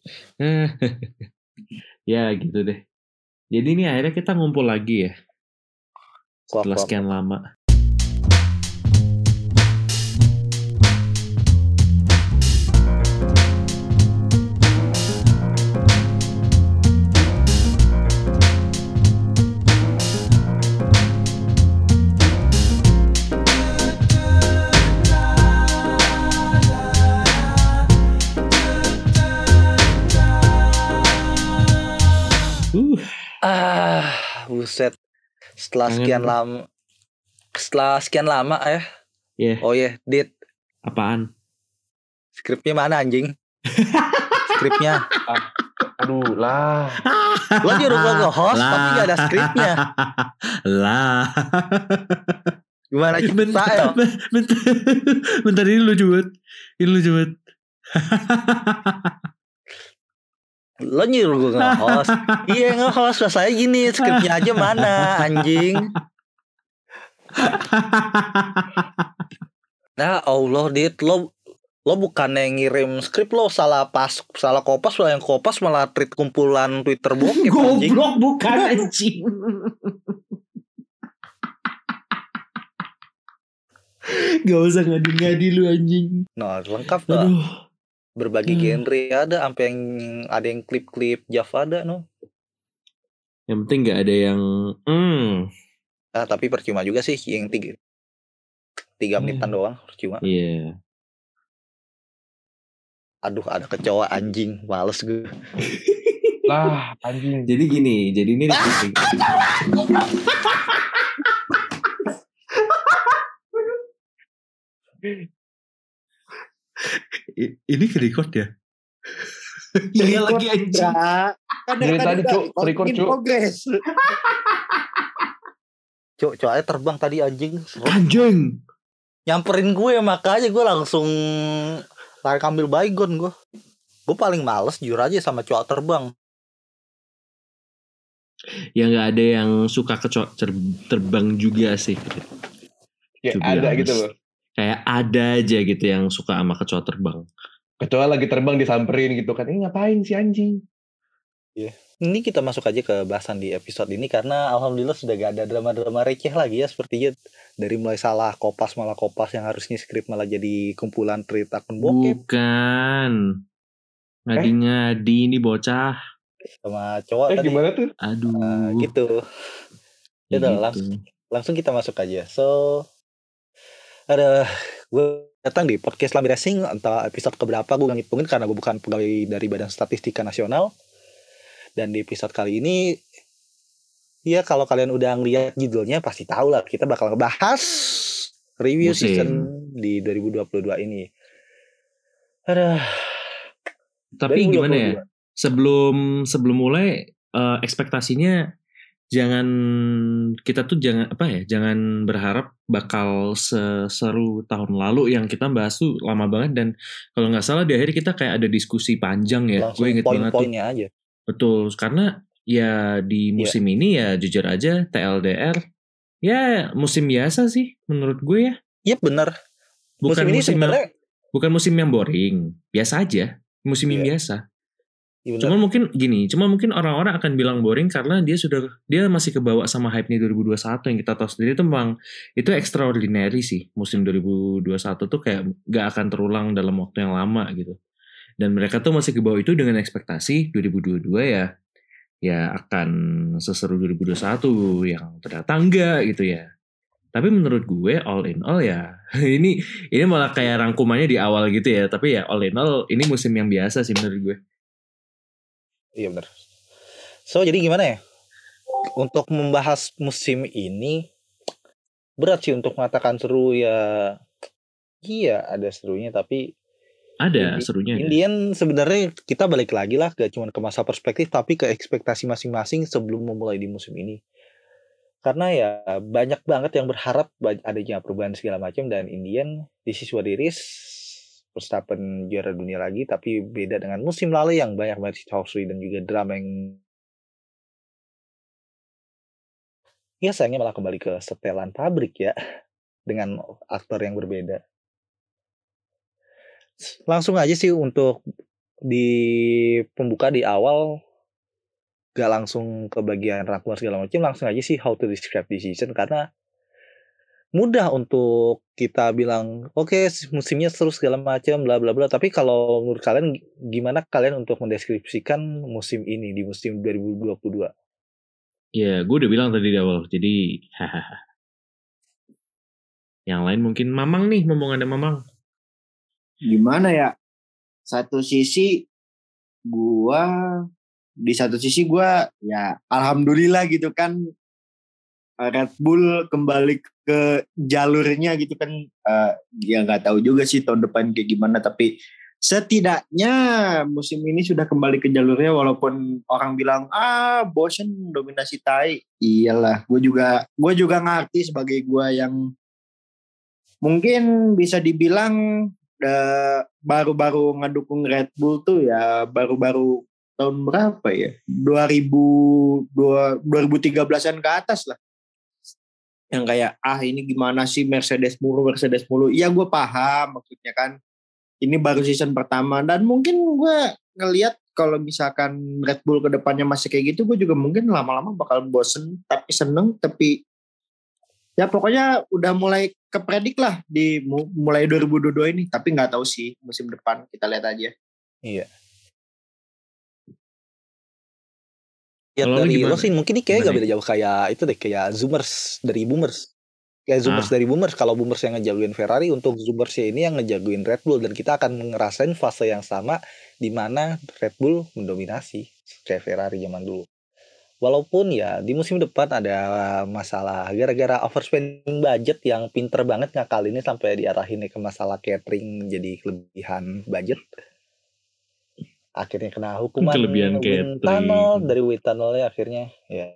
ya gitu deh. Jadi ini akhirnya kita ngumpul lagi ya. Setelah sekian lama. Buset. Setelah sekian lama setelah sekian lama ya yeah. oh ya yeah. dit. Apaan? Skripnya mana anjing? Skripnya. Aduh lah. Lo nyuruh gue nge-host tapi gak ada skripnya. Lah. Gimana cerita ya? bentar, bentar ini lu jubet ini lu jubet Lo nyuruh gue nge-host Iya nge-host Saya gini Skripnya aja mana Anjing Nah Allah Dit Lo Lo bukan yang ngirim skrip lo salah pas salah kopas lo yang kopas malah tweet kumpulan Twitter bokep anjing. Goblok bukan anjing. Gak usah ngadi-ngadi lu anjing. Nah lengkap lah. Aduh berbagai hmm. genre ada sampai yang ada yang klip-klip Java ada no yang penting nggak ada yang hmm. ah tapi percuma juga sih yang tiga tiga hmm. menitan doang percuma iya yeah. aduh ada kecoa anjing males gue lah anjing jadi gini jadi ini ini ke record ya? Iya lagi anjing. Kan Dari tadi cuk, record cuk. Progress. Cuk, cuk aja terbang tadi anjing. Anjing. Nyamperin gue makanya gue langsung lari ambil baygon gue. Gue paling males jujur aja sama cowok terbang. Ya nggak ada yang suka kecoa terbang juga sih. Ya ada gitu loh kayak ada aja gitu yang suka sama kecoa terbang. Kecoa lagi terbang disamperin gitu kan, ini ngapain si anjing? Iya. Yeah. Ini kita masuk aja ke bahasan di episode ini karena alhamdulillah sudah gak ada drama-drama receh lagi ya sepertinya dari mulai salah kopas malah kopas yang harusnya skrip malah jadi kumpulan tweet akun bokep. Bukan. Ngadi-ngadi eh? ini bocah. Sama cowok eh, tadi. gimana tuh? Aduh. Uh, gitu. Ya, gitu. langsung langsung kita masuk aja. So ada gue datang di podcast Lambi Racing entah episode keberapa gue ngitungin karena gue bukan pegawai dari Badan Statistika Nasional. Dan di episode kali ini ya kalau kalian udah ngeliat judulnya pasti tahu lah kita bakal ngebahas review Musim. season di 2022 ini. Ada tapi gimana ya? sebelum sebelum mulai uh, ekspektasinya jangan kita tuh jangan apa ya jangan berharap bakal seseru tahun lalu yang kita bahas tuh lama banget dan kalau nggak salah di akhir kita kayak ada diskusi panjang ya gue inget banget tuh aja. betul karena ya di iya. musim yeah. ini ya jujur aja TLDR ya musim biasa sih menurut gue ya iya yep, bener bukan musim, musim yang, bukan musim yang boring biasa aja musim yeah. yang iya. biasa Ya cuma mungkin gini, cuma mungkin orang-orang akan bilang boring karena dia sudah dia masih kebawa sama hype nya 2021 yang kita tahu sendiri itu memang itu extraordinary sih musim 2021 tuh kayak gak akan terulang dalam waktu yang lama gitu. Dan mereka tuh masih kebawa itu dengan ekspektasi 2022 ya ya akan seseru 2021 yang ternyata enggak gitu ya. Tapi menurut gue all in all ya ini ini malah kayak rangkumannya di awal gitu ya. Tapi ya all in all ini musim yang biasa sih menurut gue. Iya benar. So jadi gimana ya? Untuk membahas musim ini berat sih untuk mengatakan seru ya. Iya ada serunya tapi ada Indi, serunya. Indian sebenarnya kita balik lagi lah gak cuma ke masa perspektif tapi ke ekspektasi masing-masing sebelum memulai di musim ini. Karena ya banyak banget yang berharap adanya perubahan segala macam dan Indian di siswa diris Verstappen juara dunia lagi tapi beda dengan musim lalu yang banyak banget history dan juga drama yang ya sayangnya malah kembali ke setelan pabrik ya dengan aktor yang berbeda. Langsung aja sih untuk di pembuka di awal gak langsung ke bagian rangkuman segala macam langsung aja sih how to describe this season karena mudah untuk kita bilang oke okay, musimnya seru segala macam bla bla bla. Tapi kalau menurut kalian gimana kalian untuk mendeskripsikan musim ini di musim 2022 ya gue udah bilang tadi di awal jadi hahaha. Yang lain mungkin mamang nih ngomong ada mamang. Gimana ya? Satu sisi gua di satu sisi gua ya alhamdulillah gitu kan Red Bull kembali ke jalurnya gitu kan. Uh, ya nggak tahu juga sih tahun depan kayak gimana tapi setidaknya musim ini sudah kembali ke jalurnya walaupun orang bilang ah bosen dominasi tai. Iyalah gue juga gue juga ngerti sebagai gue yang mungkin bisa dibilang baru-baru ngedukung Red Bull tuh ya baru-baru tahun berapa ya? 2000 2013an ke atas lah yang kayak ah ini gimana sih Mercedes mulu Mercedes mulu? Iya gue paham maksudnya kan. Ini baru season pertama dan mungkin gue ngelihat kalau misalkan Red Bull ke depannya masih kayak gitu gue juga mungkin lama-lama bakal bosen tapi seneng tapi ya pokoknya udah mulai kepredik lah di mulai 2022 ini tapi nggak tahu sih musim depan kita lihat aja. Iya Ya Kalau dari lo sih mungkin ini kayak gak beda jauh kayak itu deh kayak Zoomers dari Boomers. Kayak Zoomers ah. dari Boomers kalau Boomers yang ngejagoin Ferrari untuk Zoomers ini yang ngejagoin Red Bull dan kita akan ngerasain fase yang sama di mana Red Bull mendominasi kayak Ferrari zaman dulu. Walaupun ya di musim depan ada masalah gara-gara overspending budget yang pinter banget ngakalinnya sampai diarahin ke masalah catering jadi kelebihan budget akhirnya kena hukuman Kelebihan tunnel dari wind tunnelnya akhirnya ya.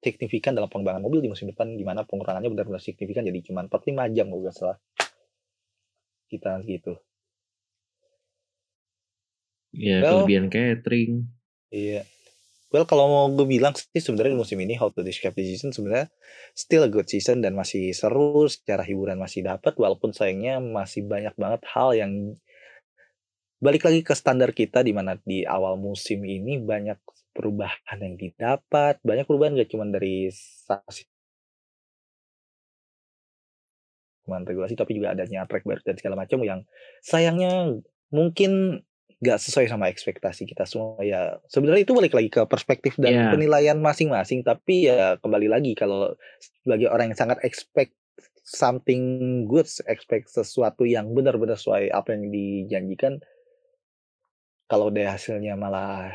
Signifikan dalam pengembangan mobil di musim depan di mana pengurangannya benar-benar signifikan jadi cuma 45 jam kalau salah. Kita gitu. Ya well, kelebihan catering iya. Well kalau mau gue bilang sih sebenarnya musim ini how to describe the season sebenarnya still a good season dan masih seru secara hiburan masih dapat walaupun sayangnya masih banyak banget hal yang balik lagi ke standar kita di mana di awal musim ini banyak perubahan yang didapat, banyak perubahan gak cuma dari sanksi cuman regulasi tapi juga adanya track baru dan segala macam yang sayangnya mungkin gak sesuai sama ekspektasi kita semua ya sebenarnya itu balik lagi ke perspektif dan yeah. penilaian masing-masing tapi ya kembali lagi kalau sebagai orang yang sangat expect something good expect sesuatu yang benar-benar sesuai apa yang dijanjikan kalau deh hasilnya malah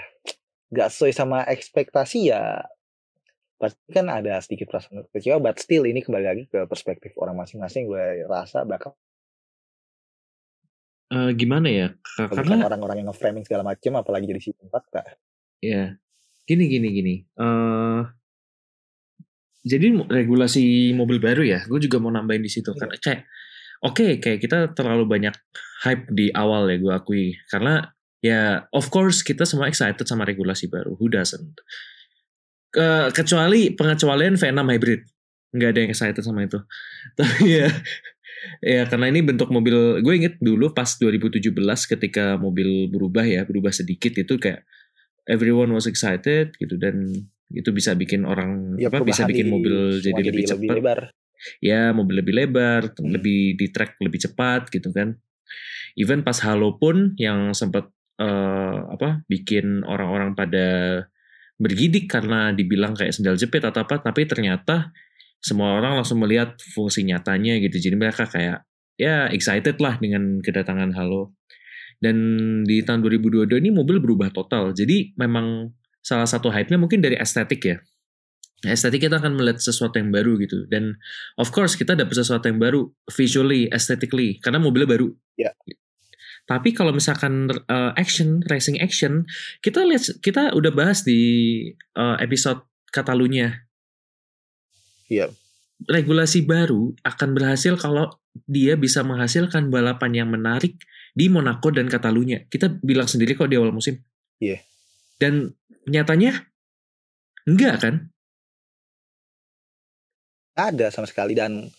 gak sesuai sama ekspektasi ya pasti kan ada sedikit perasaan kecewa but still ini kembali lagi ke perspektif orang masing-masing gue rasa bakal uh, gimana ya? Karena orang-orang yang nge-framing segala macam apalagi jadi si tempat kak. Ya gini gini gini. Uh, jadi regulasi mobil baru ya? Gue juga mau nambahin di situ karena kayak oke okay, kayak kita terlalu banyak hype di awal ya gue akui. Karena ya of course kita semua excited sama regulasi baru. Who doesn't? Ke, kecuali pengecualian V6 hybrid. Nggak ada yang excited sama itu. Tapi ya ya karena ini bentuk mobil gue inget dulu pas 2017 ketika mobil berubah ya berubah sedikit itu kayak everyone was excited gitu dan itu bisa bikin orang ya, apa bisa bikin mobil jadi lebih cepat. ya mobil lebih lebar hmm. lebih di track lebih cepat gitu kan. Even pas Halo pun yang sempat uh, apa bikin orang-orang pada bergidik karena dibilang kayak sendal jepit atau apa tapi ternyata semua orang langsung melihat fungsi nyatanya gitu. Jadi mereka kayak ya excited lah dengan kedatangan Halo. Dan di tahun 2022 ini mobil berubah total. Jadi memang salah satu hype-nya mungkin dari estetik ya. Estetik kita akan melihat sesuatu yang baru gitu. Dan of course kita dapat sesuatu yang baru visually aesthetically karena mobilnya baru. Ya tapi kalau misalkan uh, action, racing action, kita lihat kita udah bahas di uh, episode Katalunya. Iya. Regulasi baru akan berhasil kalau dia bisa menghasilkan balapan yang menarik di Monaco dan Katalunya. Kita bilang sendiri kok di awal musim. Iya. Dan nyatanya enggak kan? Ada sama sekali dan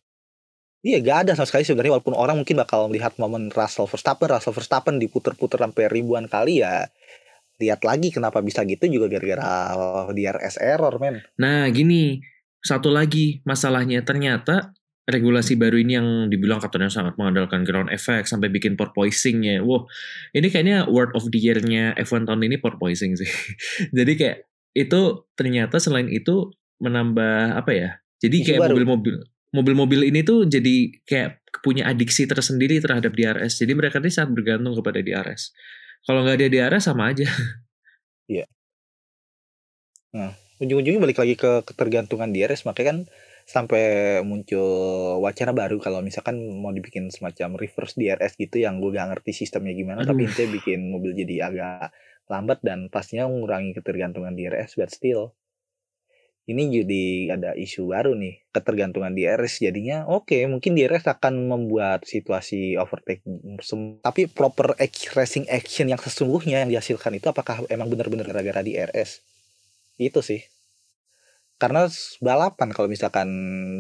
Iya gak ada sama sekali sebenarnya walaupun orang mungkin bakal melihat momen Russell Verstappen, Russell Verstappen diputer-puter sampai ribuan kali ya lihat lagi kenapa bisa gitu juga gara-gara DRS error men. Nah gini satu lagi masalahnya ternyata regulasi baru ini yang dibilang katanya sangat mengandalkan ground effect sampai bikin porpoisingnya. Wow, ini kayaknya word of the year-nya F1 tahun ini porpoising sih. Jadi kayak itu ternyata selain itu menambah apa ya? Jadi kayak mobil-mobil mobil-mobil ini tuh jadi kayak punya adiksi tersendiri terhadap DRS. Jadi mereka ini sangat bergantung kepada DRS. Kalau nggak ada DRS sama aja. Iya. Nah, ujung-ujungnya balik lagi ke ketergantungan DRS makanya kan sampai muncul wacana baru kalau misalkan mau dibikin semacam reverse DRS gitu yang gue gak ngerti sistemnya gimana Aduh. tapi intinya bikin mobil jadi agak lambat dan pastinya mengurangi ketergantungan DRS but still ini jadi ada isu baru nih ketergantungan DRS jadinya oke okay, mungkin DRS akan membuat situasi overtake tapi proper racing action yang sesungguhnya yang dihasilkan itu apakah emang benar-benar gara-gara DRS itu sih karena balapan kalau misalkan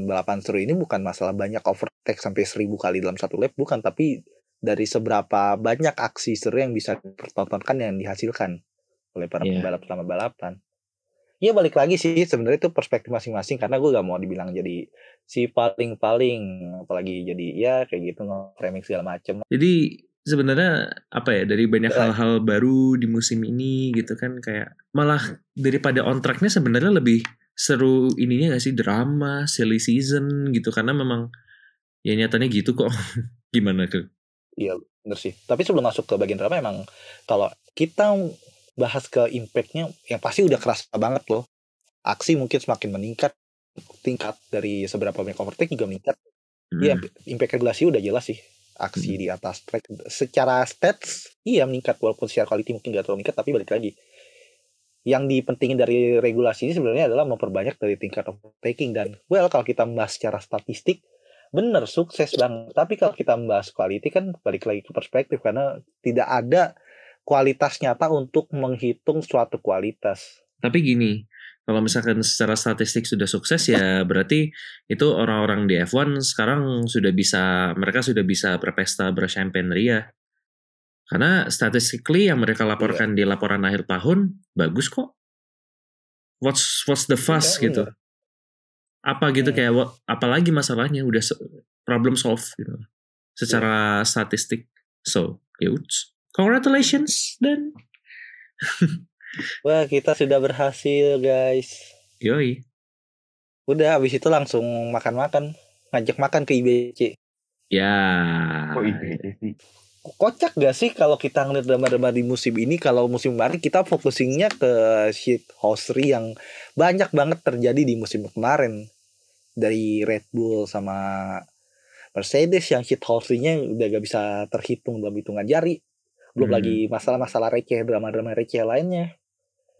balapan seru ini bukan masalah banyak overtake sampai seribu kali dalam satu lap bukan tapi dari seberapa banyak aksi seru yang bisa dipertontonkan yang dihasilkan oleh para yeah. pembalap selama balapan. Ya balik lagi sih sebenarnya itu perspektif masing-masing karena gue gak mau dibilang jadi si paling-paling apalagi jadi ya kayak gitu framing segala macem. Jadi sebenarnya apa ya dari banyak hal-hal baru di musim ini gitu kan kayak malah daripada on tracknya sebenarnya lebih seru ininya gak sih drama silly season gitu karena memang ya nyatanya gitu kok. Gimana tuh? Iya bener sih. Tapi sebelum masuk ke bagian drama emang kalau kita bahas ke impactnya yang pasti udah keras banget loh. Aksi mungkin semakin meningkat tingkat dari seberapa banyak overtake juga meningkat. Hmm. impact regulasi udah jelas sih aksi hmm. di atas track. Secara stats iya meningkat walaupun secara quality mungkin gak terlalu meningkat tapi balik lagi. Yang dipentingin dari regulasi ini sebenarnya adalah memperbanyak dari tingkat overtaking dan well kalau kita membahas secara statistik benar sukses bang tapi kalau kita membahas quality kan balik lagi ke perspektif karena tidak ada kualitas nyata untuk menghitung suatu kualitas tapi gini kalau misalkan secara statistik sudah sukses ya berarti itu orang-orang di F1 sekarang sudah bisa mereka sudah bisa berpesta berchampagne ria karena statistically yang mereka laporkan yeah. di laporan akhir tahun bagus kok. What's what's the fuss yeah, gitu. Yeah. Apa gitu yeah. kayak what, apalagi masalahnya udah problem solve gitu. Secara yeah. statistik. So, yauds. Congratulations dan Wah, kita sudah berhasil, guys. Yoi. Udah habis itu langsung makan-makan, ngajak makan ke IBC. Ya. Oh, IBC sih kocak gak sih kalau kita ngeliat drama-drama di musim ini kalau musim kemarin kita focusingnya ke shit housery yang banyak banget terjadi di musim kemarin dari Red Bull sama Mercedes yang shit housery-nya udah gak bisa terhitung dalam hitungan jari belum hmm. lagi masalah-masalah receh drama-drama receh lainnya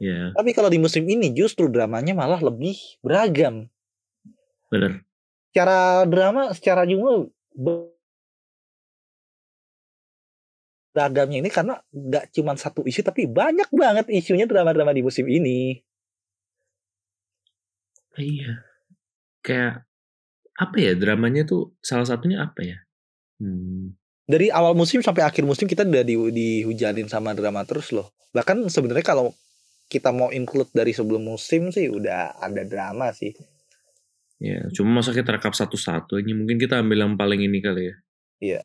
yeah. tapi kalau di musim ini justru dramanya malah lebih beragam bener secara drama secara jumlah beragamnya ini karena nggak cuma satu isu tapi banyak banget isunya drama-drama di musim ini. Iya. Kayak apa ya dramanya tuh salah satunya apa ya? Hmm. Dari awal musim sampai akhir musim kita udah di, dihujanin sama drama terus loh. Bahkan sebenarnya kalau kita mau include dari sebelum musim sih udah ada drama sih. Ya, cuma masa kita rekap satu-satu. Ini mungkin kita ambil yang paling ini kali ya. Iya.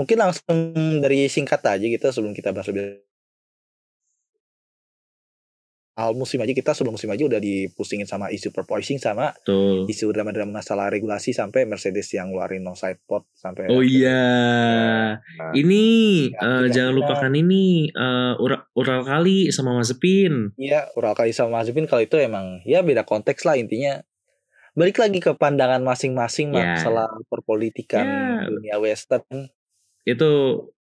Mungkin langsung dari singkat aja gitu sebelum kita bahas lebih Al musim aja kita sebelum musim aja udah dipusingin sama isu perpoising sama Betul. isu drama-drama masalah regulasi sampai Mercedes yang ngeluarin no side pot sampai Oh iya. Nah, ini ya, uh, jangan lupakan ini uh, Ural, Ural kali sama Mazepin. Iya, Ural kali sama Mazepin kalau itu emang ya beda konteks lah intinya. Balik lagi ke pandangan masing-masing yeah. masalah perpolitikan yeah. dunia western itu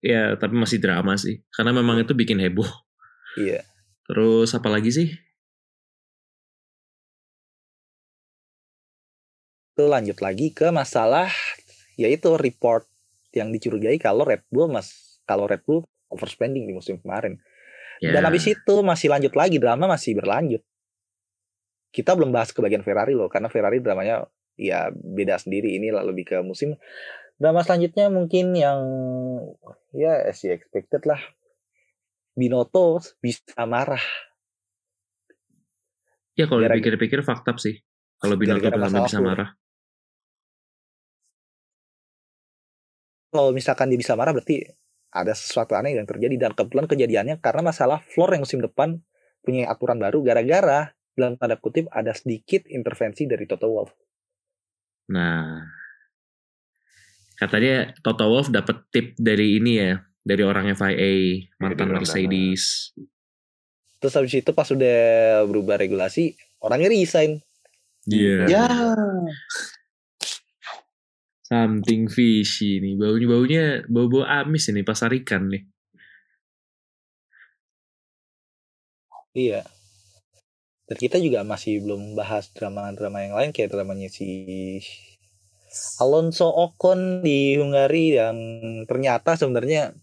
ya tapi masih drama sih karena memang itu bikin heboh iya terus apa lagi sih? Itu lanjut lagi ke masalah yaitu report yang dicurigai kalau Red Bull mas kalau Red Bull overspending di musim kemarin. Yeah. dan habis itu masih lanjut lagi drama masih berlanjut. Kita belum bahas ke bagian Ferrari loh karena Ferrari dramanya ya beda sendiri. Ini lebih ke musim drama selanjutnya mungkin yang ya as you expected lah Binoto bisa marah. Ya kalau dipikir-pikir fakta sih. Kalau Binoto bisa marah. Kalau misalkan dia bisa marah berarti ada sesuatu aneh yang terjadi. Dan kebetulan kejadiannya karena masalah floor yang musim depan punya aturan baru. Gara-gara dalam tanda kutip ada sedikit intervensi dari Toto Wolff. Nah, katanya Toto Wolff dapat tip dari ini ya, dari orang FIA mantan Mercedes. Terus habis itu pas udah berubah regulasi, orangnya resign. Iya. Yeah. Ya. Something fishy nih. Baunya baunya bau-bau amis ini pasar ikan nih. Iya. Dan kita juga masih belum bahas drama-drama yang lain kayak dramanya si Alonso Ocon di Hungari yang ternyata sebenarnya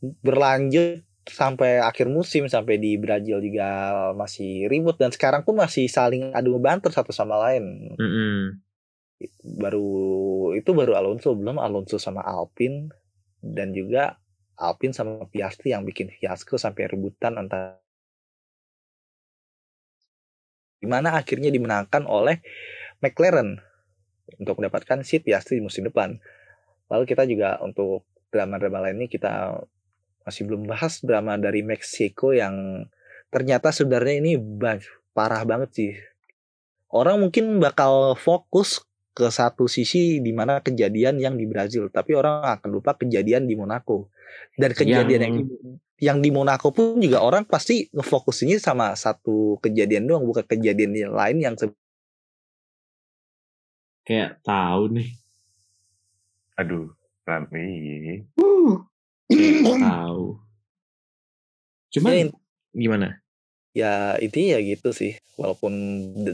berlanjut sampai akhir musim sampai di Brazil juga masih ribut dan sekarang pun masih saling adu banter satu sama lain. Mm -hmm baru itu baru Alonso belum Alonso sama Alpine dan juga Alpine sama Piastri yang bikin fiasco sampai rebutan antara di mana akhirnya dimenangkan oleh McLaren untuk mendapatkan seat Piastri di musim depan. Lalu kita juga untuk drama-drama lainnya kita masih belum bahas drama dari Meksiko yang ternyata sebenarnya ini parah banget sih. Orang mungkin bakal fokus ke satu sisi di mana kejadian yang di Brazil, tapi orang akan lupa kejadian di Monaco. Dan kejadian yang yang, yang di Monaco pun juga orang pasti ngefokusinnya sama satu kejadian doang, bukan kejadian yang lain yang kayak tahu nih. Aduh, tapi tahu. Cuman ya, gimana? Ya itu ya gitu sih. Walaupun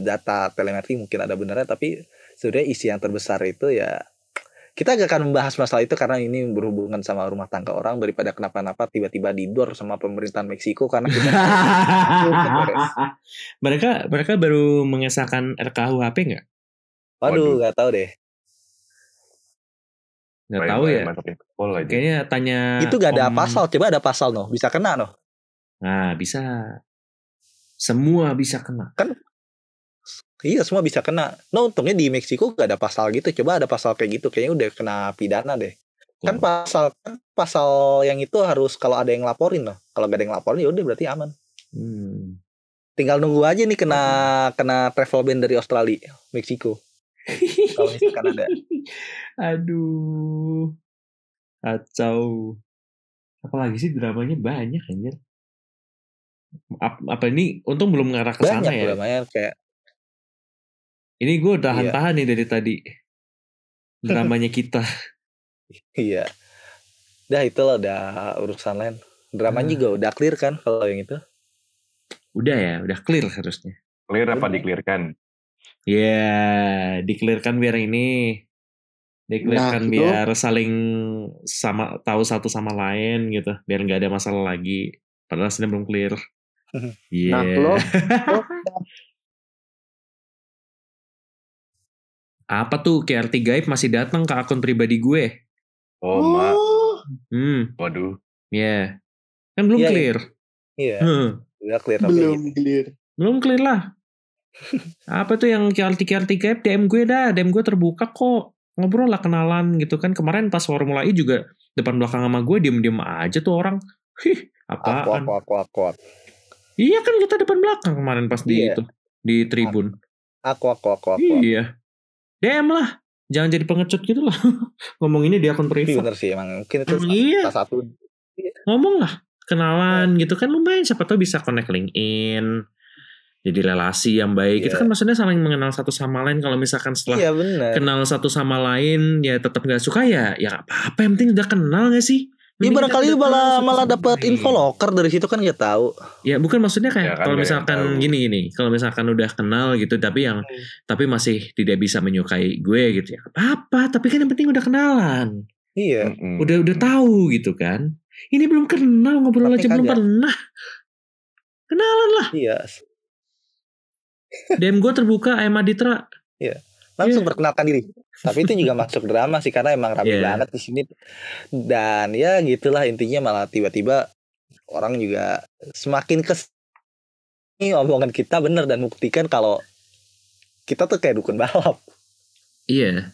data telemetri mungkin ada benarnya, tapi sebenarnya isi yang terbesar itu ya kita gak akan membahas masalah itu karena ini berhubungan sama rumah tangga orang daripada kenapa-napa tiba-tiba didor sama pemerintahan Meksiko karena kita mereka mereka baru mengesahkan RKUHP nggak? Waduh, nggak tahu deh. Nggak tahu ya. Kayaknya tanya. Itu gak ada om... pasal. Coba ada pasal no, bisa kena no. Nah bisa. Semua bisa kena. Kan Iya semua bisa kena. No untungnya di Meksiko gak ada pasal gitu. Coba ada pasal kayak gitu. Kayaknya udah kena pidana deh. Kan pasal kan pasal yang itu harus kalau ada yang laporin loh. Kalau gak ada yang laporin ya udah berarti aman. Hmm. Tinggal nunggu aja nih kena kena travel ban dari Australia, Meksiko. Kalau misalkan ada. Aduh. Kacau. Apalagi sih dramanya banyak anjir. Apa, apa ini untung belum ngarah ke sana ya. Dramanya kayak ini gue tahan-tahan iya. nih dari tadi. Dramanya kita. iya. Dah itu loh udah urusan lain. Dramanya hmm. juga udah clear kan kalau yang itu? Udah ya, udah clear harusnya. Clear apa diklirkan? Ya, yeah, diklirkan biar ini diklirkan nah, biar saling sama tahu satu sama lain gitu, biar nggak ada masalah lagi. Padahal sebenarnya belum clear. Iya. Yeah. Nah, lo, lo Apa tuh KRT Gaib masih datang ke akun pribadi gue? Oh, oh. mak. Hmm. Waduh. Ya. Yeah. Kan belum yeah, clear. Iya. Yeah. Hmm. Udah clear Belum clear. Belum clear lah. Apa tuh yang KRT Gaib DM gue dah, DM gue terbuka kok. Ngobrol lah kenalan gitu kan. Kemarin pas Formula E juga depan belakang sama gue diem-diem aja tuh orang. Hih, apaan? Aku, aku, aku, aku. Iya kan kita depan belakang kemarin pas di iya. itu di tribun. Aku, aku, aku, aku. Iya. DM lah jangan jadi pengecut gitu lah ngomong ini di akun privat bener sih emang mungkin itu emang iya. salah satu ngomong lah kenalan yeah. gitu kan lumayan siapa tahu bisa connect LinkedIn jadi relasi yang baik yeah. itu iya. kan maksudnya saling mengenal satu sama lain kalau misalkan setelah yeah, kenal satu sama lain ya tetap nggak suka ya ya apa apa yang penting udah kenal gak sih Iya barangkali malah malah dapat info loker dari situ kan nggak tahu. Ya bukan maksudnya kayak ya, kan kalau misalkan gini gini, kalau misalkan udah kenal gitu tapi yang hmm. tapi masih tidak bisa menyukai gue gitu ya. Apa? Tapi kan yang penting udah kenalan. Iya. Udah udah tahu gitu kan. Ini belum kenal ngobrol tapi aja belum pernah. Kenalan lah. Iya. DM gue terbuka Emma Ditra. Iya. langsung yeah. perkenalkan diri tapi itu juga masuk drama sih karena emang rame yeah. banget di sini dan ya gitulah intinya malah tiba-tiba orang juga semakin kes ini omongan kita bener dan buktikan kalau kita tuh kayak dukun balap iya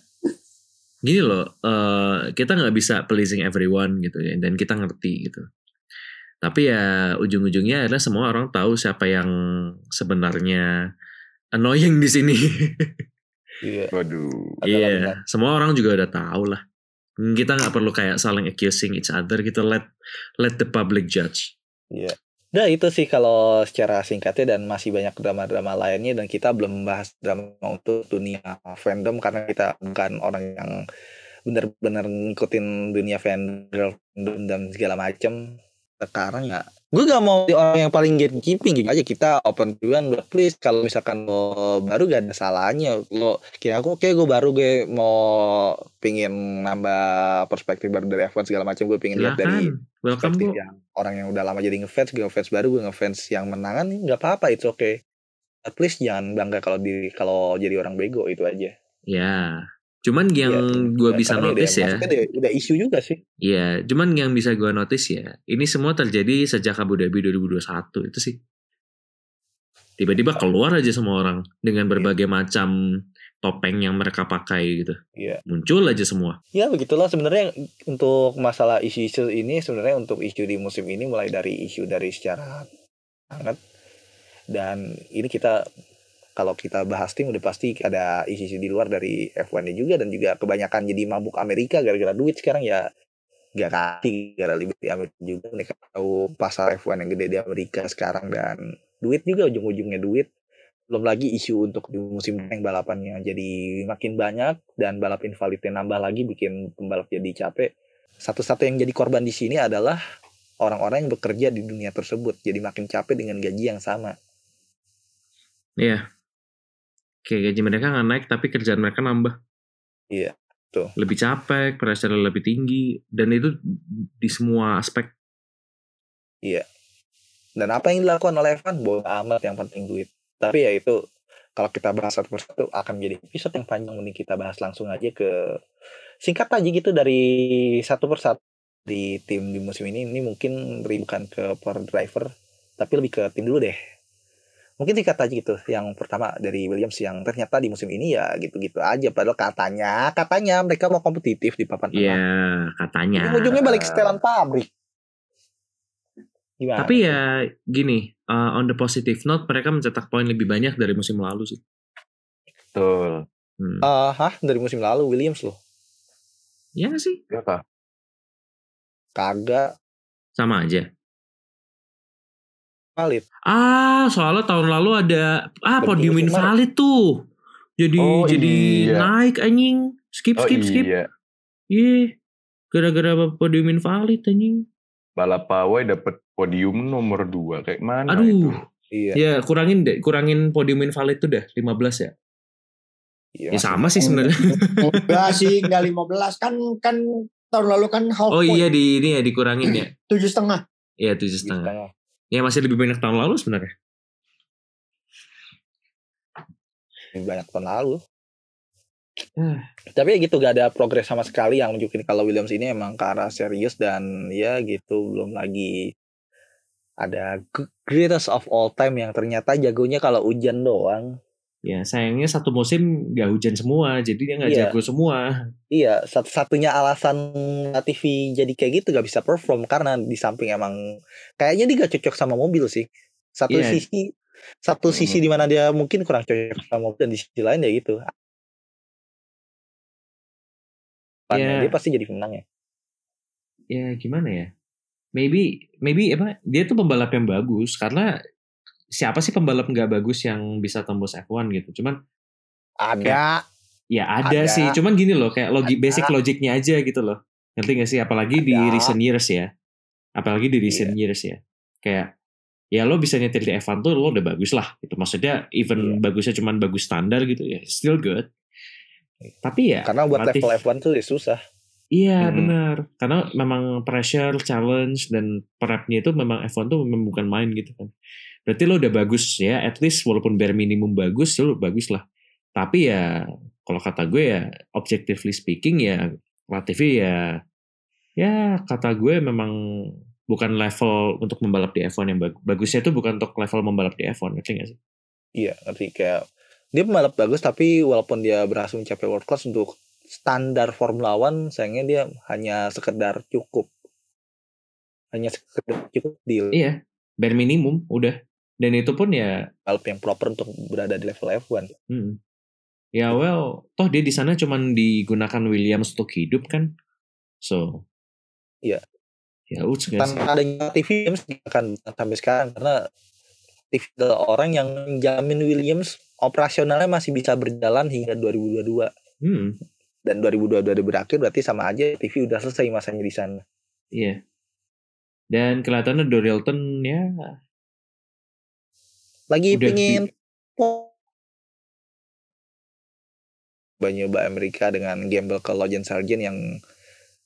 gini loh uh, kita nggak bisa pleasing everyone gitu ya dan kita ngerti gitu tapi ya ujung-ujungnya adalah semua orang tahu siapa yang sebenarnya annoying di sini. Iya. Waduh. Iya yeah. semua orang juga udah tahu lah. Kita nggak perlu kayak saling accusing each other gitu let let the public judge. Iya. Nah itu sih kalau secara singkatnya dan masih banyak drama-drama lainnya dan kita belum membahas drama untuk dunia fandom karena kita bukan orang yang benar-benar ngikutin dunia fandom dan segala macam sekarang ya gue gak mau orang yang paling gatekeeping gitu. Aja kita open duluan please. Kalau misalkan lo baru gak ada salahnya. Lo kira aku oke gue baru gue mau pingin nambah perspektif baru dari F1 segala macam. Gue pingin lihat dari Welcome, perspektif yang orang yang udah lama jadi ngefans gue ngefans baru gue ngefans yang menangan nggak apa-apa itu oke okay. at least jangan bangga kalau di kalau jadi orang bego itu aja. Ya Cuman yang ya, gue ya, bisa notice ya. Udah, udah isu juga sih. Iya, cuman yang bisa gue notice ya. Ini semua terjadi sejak Abu Dhabi 2021 itu sih. Tiba-tiba keluar aja semua orang dengan berbagai ya. macam topeng yang mereka pakai gitu. Iya. Muncul aja semua. Ya begitulah sebenarnya untuk masalah isu-isu ini sebenarnya untuk isu di musim ini mulai dari isu dari secara hangat dan ini kita kalau kita bahas tim udah pasti ada isi-isi di luar dari F1 nya juga dan juga kebanyakan jadi mabuk Amerika gara-gara duit sekarang ya. Gak kasih gara Liberty Amerika juga. Mereka tahu pasar F1 yang gede di Amerika sekarang dan duit juga ujung-ujungnya duit. Belum lagi isu untuk di musim yang balapannya jadi makin banyak dan balap invalidnya nambah lagi bikin pembalap jadi capek. Satu-satu yang jadi korban di sini adalah orang-orang yang bekerja di dunia tersebut jadi makin capek dengan gaji yang sama. Iya, kayak gaji mereka nggak naik tapi kerjaan mereka nambah. Iya tuh lebih capek pressure lebih tinggi dan itu di semua aspek. Iya. Dan apa yang dilakukan oleh Evan? Bohong amat yang penting duit. Tapi ya itu kalau kita bahas satu persatu akan menjadi episode yang panjang ini kita bahas langsung aja ke singkat aja gitu dari satu persatu. Di tim di musim ini ini mungkin bukan ke power driver tapi lebih ke tim dulu deh mungkin singkat aja gitu yang pertama dari Williams yang ternyata di musim ini ya gitu-gitu aja padahal katanya katanya mereka mau kompetitif di papan tengah. Iya, katanya. Ini ujungnya balik setelan pabrik. Gimana? Tapi ya gini, uh, on the positive note mereka mencetak poin lebih banyak dari musim lalu sih. Betul. Hmm. Uh, hah, dari musim lalu Williams loh. Iya sih? Berapa? Kagak. Sama aja valid. Ah, soalnya tahun lalu ada ah podium invalid tuh. Jadi oh, jadi iya. naik anjing. Skip skip oh, skip. Iya. Yeah. Gara-gara podium invalid anjing. Balap pawai dapat podium nomor 2 kayak mana Aduh. itu? Iya. Ya, kurangin deh, kurangin podium invalid tuh dah 15 ya. Iya, ya sama sih sebenarnya. Enggak sih, enggak 15 kan kan tahun lalu kan half Oh point. iya di ini ya dikurangin ya. Tujuh setengah. Iya tujuh setengah. Ya masih lebih banyak tahun lalu sebenarnya. Lebih banyak tahun lalu. Hmm. Tapi ya gitu gak ada progres sama sekali yang nunjukin kalau Williams ini emang ke arah serius dan ya gitu belum lagi ada greatest of all time yang ternyata jagonya kalau hujan doang. Ya sayangnya satu musim gak hujan semua, jadi dia gak iya. jago semua. Iya, satu-satunya alasan TV jadi kayak gitu gak bisa perform karena di samping emang kayaknya dia gak cocok sama mobil sih. Satu iya. sisi, satu hmm. sisi di mana dia mungkin kurang cocok sama mobil dan di sisi lain ya gitu. Ya. Dia pasti jadi pemenang ya. Ya gimana ya? Maybe, maybe apa? Dia tuh pembalap yang bagus karena siapa sih pembalap nggak bagus yang bisa tembus F1 gitu. Cuman ada. Kayak, ya ada, ada sih. Cuman gini loh, kayak logi, basic logiknya aja gitu loh. Ngerti gak sih? Apalagi ada. di recent years ya. Apalagi di recent yeah. years ya. Kayak ya lo bisa nyetir di F1 tuh lo udah bagus lah gitu. Maksudnya even yeah. bagusnya cuman bagus standar gitu ya, still good. Tapi ya karena buat relatif, level F1 tuh ya susah. Iya hmm. benar. Karena memang pressure, challenge dan prepnya itu memang F1 tuh memang bukan main gitu kan berarti lo udah bagus ya at least walaupun bare minimum bagus lo bagus lah Tapi ya kalau kata gue ya objectively speaking ya Latifi ya ya kata gue memang bukan level untuk membalap di F1 yang bagus. Bagusnya itu bukan untuk level membalap di F1, ngerti gak sih? Iya, ngerti kayak dia pembalap bagus tapi walaupun dia berhasil mencapai world class untuk standar Formula One sayangnya dia hanya sekedar cukup hanya sekedar cukup deal. Iya, bare minimum udah. Dan itu pun ya balap yang proper untuk berada di level F1. Hmm. Ya well, toh dia di sana cuman digunakan Williams untuk hidup kan. So, iya. Ya udah Tanpa adanya TV Williams akan sampai sekarang karena TV adalah orang yang menjamin Williams operasionalnya masih bisa berjalan hingga 2022. Hmm. Dan 2022 berakhir berarti sama aja TV udah selesai masanya di sana. Iya. Dan kelihatannya Dorilton ya lagi pingin nyoba Amerika dengan gamble ke Logan Sargent yang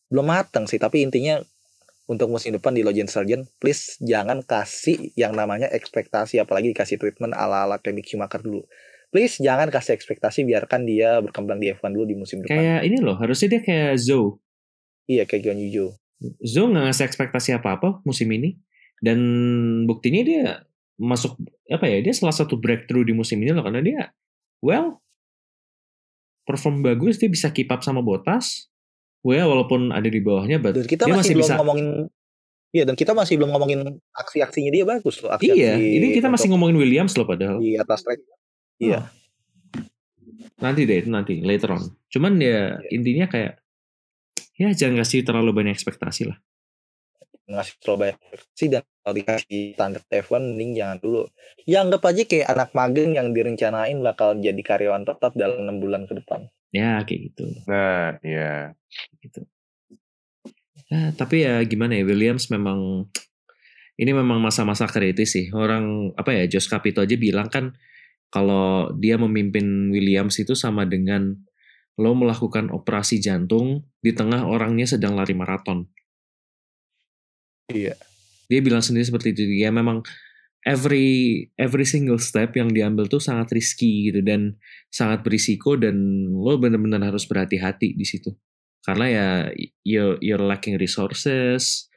belum matang sih tapi intinya untuk musim depan di Logan Sargent please jangan kasih yang namanya ekspektasi apalagi dikasih treatment ala-ala kayak Mick Schumacher dulu. Please jangan kasih ekspektasi biarkan dia berkembang di F1 dulu di musim depan. Kayak ini loh harusnya dia kayak Zoe iya kayak Yu Zoe nggak ngasih ekspektasi apa-apa musim ini dan buktinya dia masuk apa ya dia salah satu breakthrough di musim ini loh karena dia well perform bagus dia bisa keep up sama Botas well walaupun ada di bawahnya but dan kita dia masih, masih belum bisa ngomongin Iya dan kita masih belum ngomongin aksi-aksinya dia bagus loh. Aksi iya, ini kita masih ngomongin Williams loh padahal. Di atas track. Iya. Nanti deh, nanti later on. Cuman ya iya. intinya kayak ya jangan kasih terlalu banyak ekspektasi lah ngasih terlalu banyak ekspektasi dan kalau dikasih standar F1 mending jangan dulu. Ya anggap aja kayak anak magang yang direncanain bakal jadi karyawan tetap dalam enam bulan ke depan. Ya kayak gitu. Nah ya gitu. Ya, tapi ya gimana ya Williams memang ini memang masa-masa kritis sih. Orang apa ya Josh Capito aja bilang kan kalau dia memimpin Williams itu sama dengan lo melakukan operasi jantung di tengah orangnya sedang lari maraton. Iya. Dia bilang sendiri seperti itu. Ya memang every every single step yang diambil tuh sangat risky gitu dan sangat berisiko dan lo benar-benar harus berhati-hati di situ. Karena ya you're, you're lacking resources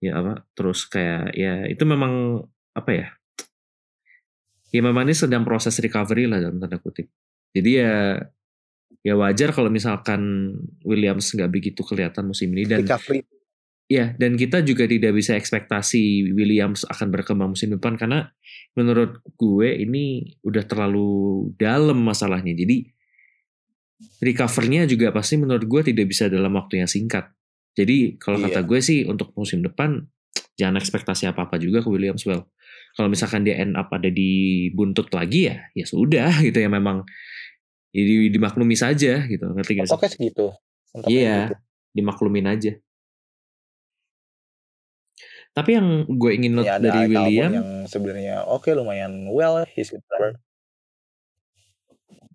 ya apa terus kayak ya itu memang apa ya ya memang ini sedang proses recovery lah dalam tanda kutip jadi ya ya wajar kalau misalkan Williams nggak begitu kelihatan musim ini dan recovery Ya, dan kita juga tidak bisa ekspektasi Williams akan berkembang musim depan karena menurut gue ini udah terlalu dalam masalahnya. Jadi recovernya juga pasti menurut gue tidak bisa dalam waktu yang singkat. Jadi kalau iya. kata gue sih untuk musim depan jangan ekspektasi apa-apa juga ke Williams well. Kalau misalkan dia end up ada di buntut lagi ya, ya sudah gitu ya memang jadi dimaklumi saja gitu. Ngerti gak sih? Oke segitu. Iya, dimaklumin aja. Tapi yang gue ingin note ya, dari William yang sebenarnya oke okay, lumayan well he's better.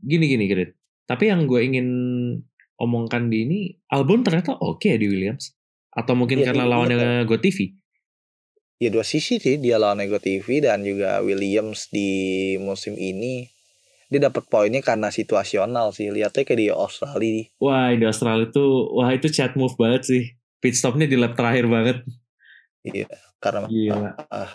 Gini gini Grit. Tapi yang gue ingin omongkan di ini Albon ternyata oke okay ya di Williams. Atau mungkin ya, karena lawannya Go TV. Ya dua sisi sih. Dia lawan Go TV dan juga Williams di musim ini. Dia dapat poinnya karena situasional sih. Lihatnya kayak di Australia. Wah di Australia tuh wah itu chat move banget sih. Pit stopnya di lap terakhir banget Iya, karena Gila. Uh,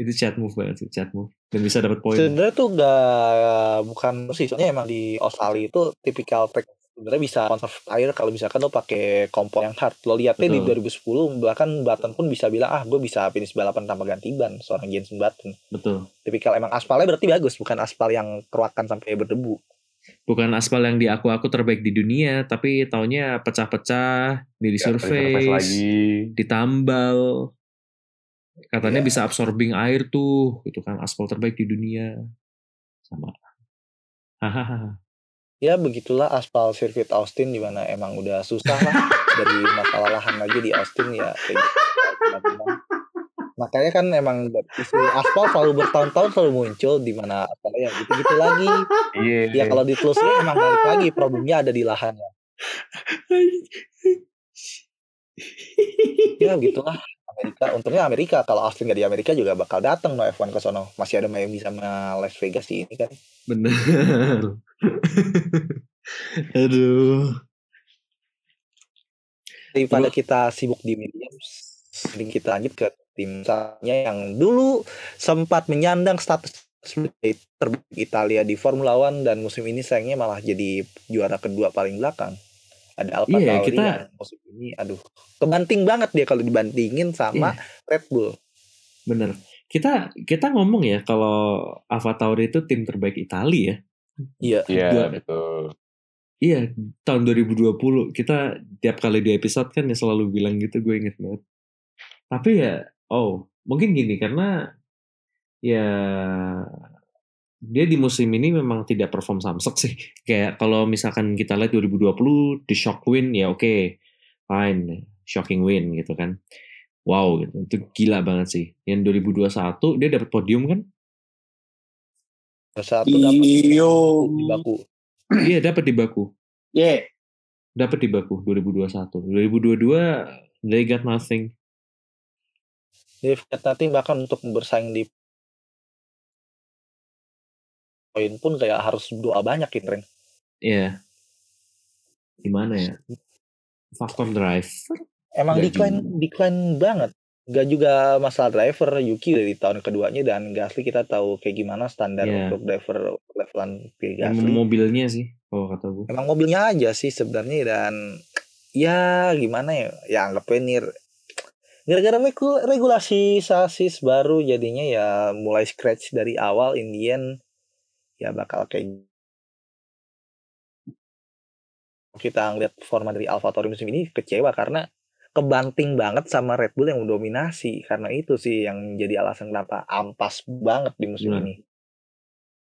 itu chat move banget sih, chat move. Dan bisa dapat poin. Sebenarnya tuh gak bukan sih, soalnya emang di Australia itu tipikal track sebenarnya bisa conserve air kalau misalkan lo pakai kompor yang hard. Lo lihatnya di 2010 bahkan Button pun bisa bilang ah gue bisa finish balapan tanpa ganti ban seorang Jensen Button. Betul. Tipikal emang aspalnya berarti bagus, bukan aspal yang keruakan sampai berdebu bukan aspal yang diaku-aku terbaik di dunia tapi taunya pecah-pecah di ya, surface lagi. ditambal. Katanya ya. bisa absorbing air tuh gitu kan aspal terbaik di dunia. Sama. Hahaha. Ya begitulah aspal sirkuit Austin di mana emang udah susah lah dari masalah lahan lagi di Austin ya kayak gitu makanya kan emang isu aspal selalu bertahun-tahun selalu muncul di mana apa ya gitu-gitu lagi. Yeah. ya kalau ditelusuri emang balik lagi problemnya ada di lahannya. Ya gitulah. Amerika untungnya Amerika. Kalau Austin gak di Amerika juga bakal datang no F1 ke sono. Masih ada Miami sama Las Vegas di ini kan. Bener. Aduh. Daripada kita sibuk di media sering kita lanjut ke tim yang dulu sempat menyandang status terbaik Italia di Formula One dan musim ini sayangnya malah jadi juara kedua paling belakang. Ada Alfa iya, Tauri kita... musim ini aduh kebanting banget dia kalau dibandingin sama iya. Red Bull. Bener. Kita kita ngomong ya kalau Alfa Tauri itu tim terbaik Italia. Ya iya iya betul. Iya tahun 2020 kita tiap kali di episode kan ya selalu bilang gitu gue inget banget. Tapi ya oh mungkin gini karena ya dia di musim ini memang tidak perform samsek sih. Kayak kalau misalkan kita lihat 2020 di shock win ya oke, okay, fine, shocking win gitu kan. Wow gitu. Itu gila banget sih. Yang 2021 dia dapat podium kan? Satu dapat di Baku. Iya, dapat di Baku. Iya. Yeah. Dapat di Baku 2021. 2022 they got nothing. Got nothing bahkan untuk bersaing di poin pun kayak harus doa banyak gitu Ren. Iya. Gimana ya? Faktor driver. Emang Gak decline juga. decline banget. Gak juga masalah driver Yuki dari tahun keduanya dan Gasly kita tahu kayak gimana standar yeah. untuk driver levelan Gasly. Emang mobilnya sih kalau kata gue. Emang mobilnya aja sih sebenarnya dan ya gimana ya ya anggap ini gara-gara regulasi sasis baru jadinya ya mulai scratch dari awal Indian ya bakal kayak kita ngeliat forma dari Alfa Tauri musim ini kecewa karena kebanting banget sama Red Bull yang mendominasi karena itu sih yang jadi alasan kenapa ampas banget di musim hmm. ini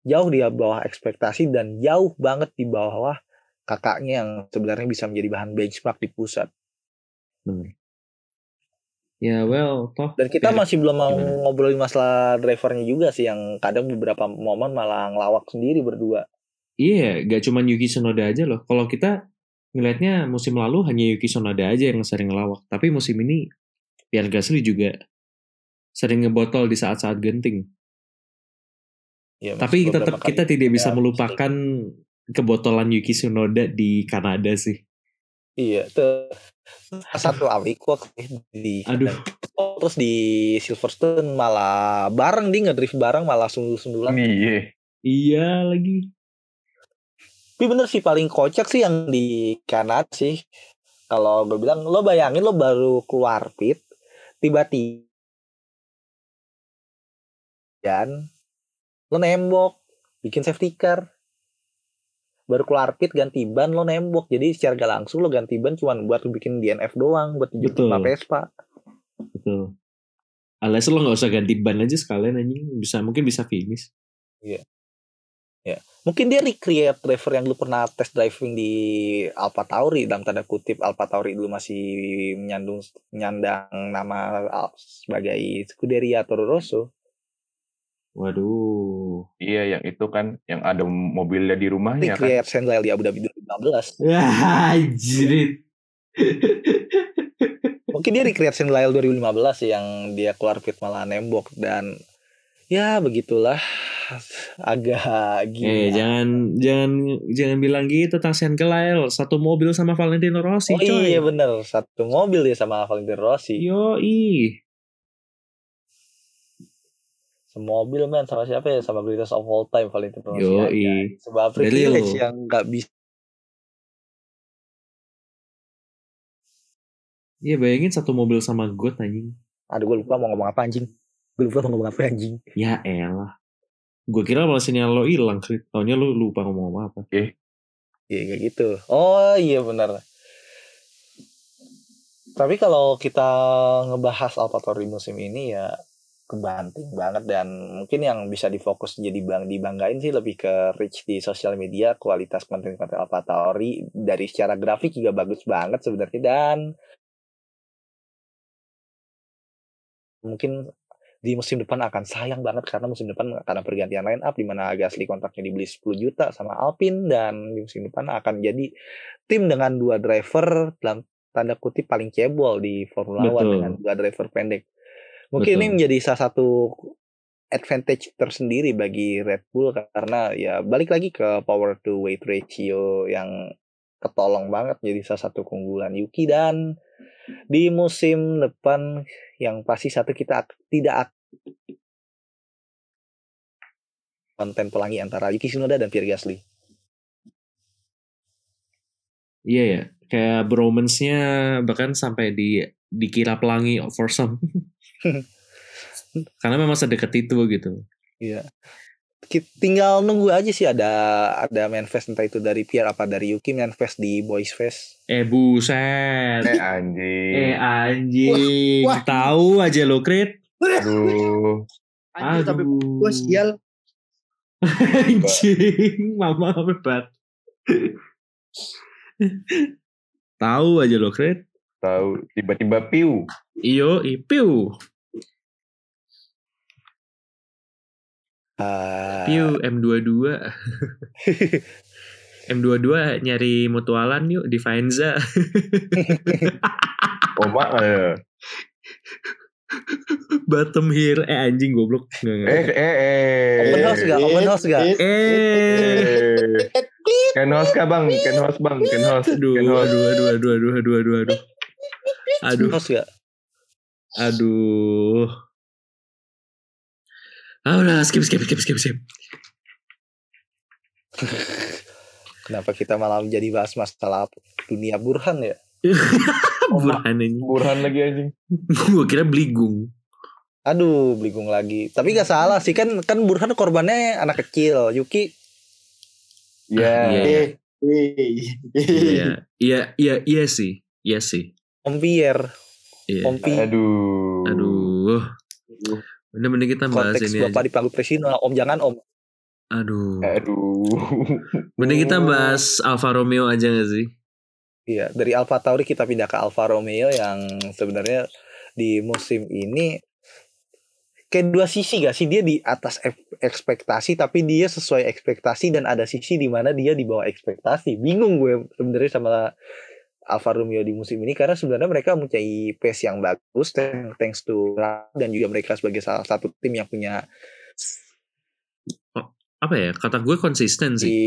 jauh di bawah ekspektasi dan jauh banget di bawah kakaknya yang sebenarnya bisa menjadi bahan benchmark di pusat. Hmm. Ya well, toh. Dan kita masih belum mau gimana? ngobrolin masalah drivernya juga sih yang kadang beberapa momen malah ngelawak sendiri berdua. Iya, yeah, gak cuma Yuki Tsunoda aja loh. Kalau kita ngelihatnya musim lalu hanya Yuki Tsunoda aja yang sering ngelawak. Tapi musim ini Pierre Gasly juga sering ngebotol di saat-saat genting. Ya, Tapi kita tetap kita tidak bisa ya, melupakan kebotolan Yuki Tsunoda di Kanada sih. Iya, tuh satu awik di Aduh. terus di Silverstone malah bareng dia ngedrift bareng malah sundul-sundulan. Iya. Iya lagi. Tapi bener sih paling kocak sih yang di Kanada sih. Kalau gue bilang lo bayangin lo baru keluar pit tiba-tiba dan lo nembok bikin safety car baru keluar pit ganti ban lo nembok. Jadi secara gak langsung lo ganti ban cuma buat bikin DNF doang buat jemput Vespa. Betul. Alias lo nggak usah ganti ban aja sekalian anjing. Bisa mungkin bisa finish. Iya. Ya mungkin dia recreate driver yang lu pernah test driving di Alfa Tauri dalam tanda kutip Alfa Tauri dulu masih menyandung menyandang nama sebagai Scuderia Toro Rosso Waduh. Iya, yang itu kan yang ada mobilnya di rumahnya kan. Create Sandlile di Abu Dhabi 2015. Ya, anjir. Mungkin dia recreate Sandlile 2015 yang dia keluar pit malah nembok dan ya begitulah agak gila. Eh, jangan jangan jangan bilang gitu tentang Sandlile satu mobil sama Valentino Rossi. Oh coy. iya bener satu mobil dia sama Valentino Rossi. Yo i semobil men sama siapa ya sama greatest of all time Valentino Rossi Yo, i. sebab privilege yang nggak bisa Iya bayangin satu mobil sama gue anjing. Aduh gue lupa mau ngomong apa anjing. Gue lupa mau ngomong apa anjing. Ya elah. Gue kira malah sinyal lo hilang. Taunya lo lupa ngomong apa. Eh. Iya kayak gitu. Oh iya benar. Tapi kalau kita ngebahas AlphaTauri musim ini ya kebanting banget dan mungkin yang bisa difokus jadi bang dibanggain sih lebih ke reach di sosial media kualitas konten-konten Alpha Tauri dari secara grafik juga bagus banget sebenarnya dan mungkin di musim depan akan sayang banget karena musim depan karena pergantian line up di mana Gasly kontraknya dibeli 10 juta sama Alpine dan di musim depan akan jadi tim dengan dua driver dalam tanda kutip paling cebol di Formula One dengan dua driver pendek. Mungkin Betul. ini menjadi salah satu advantage tersendiri bagi Red Bull karena ya balik lagi ke power to weight ratio yang ketolong banget jadi salah satu keunggulan Yuki dan di musim depan yang pasti satu kita tidak konten pelangi antara Yuki Tsunoda dan Pierre Gasly. Iya ya, kayak bromance-nya bahkan sampai di dikira pelangi for some. Karena memang sedekat itu gitu. Iya. Tinggal nunggu aja sih ada ada manifest entah itu dari Pierre apa dari Yuki manifest di Boys Fest. Eh buset. Eh anjing. Eh anjing. Wah, wah. Tahu aja lo, Krit. Aduh. Anjing, tapi gue sial. anjing, mama hebat. Tahu aja lo, Kret. Tahu tiba-tiba piu. Iyo, piu. Uh... Piu M22. M22 nyari mutualan yuk di Faenza. oh mak ya. Bottom here eh anjing goblok. Eh eh eh. Open house gak? Open house gak? Eh. Ken host kah bang? Ken host bang? Ken host. Aduh, aduh, aduh, aduh, aduh, aduh, aduh, aduh. Aduh. Host gak? Aduh. Ah udah skip skip skip skip skip. Kenapa kita malah menjadi bahas masalah dunia Burhan ya? Burhan ini. Burhan lagi anjing. Gue kira Bligung. Aduh, Bligung lagi. Tapi gak salah sih kan kan Burhan korbannya anak kecil. Yuki Ya. Iya. Iya, iya, iya, iya sih. Iya sih. Om Pierre. Iya. Om Pi. Aduh. Aduh. Bener-bener kita bahas Konteks ini Bapak dipanggil presiden, Om jangan Om. Aduh. Aduh. Mending kita bahas Alfa Romeo aja gak sih? Iya, dari Alfa Tauri kita pindah ke Alfa Romeo yang sebenarnya di musim ini kayak dua sisi gak sih dia di atas ekspektasi tapi dia sesuai ekspektasi dan ada sisi di mana dia di bawah ekspektasi bingung gue sebenarnya sama Alfa Romeo di musim ini karena sebenarnya mereka mempunyai pace yang bagus thanks to dan juga mereka sebagai salah satu tim yang punya oh, apa ya? Kata gue konsisten sih. Di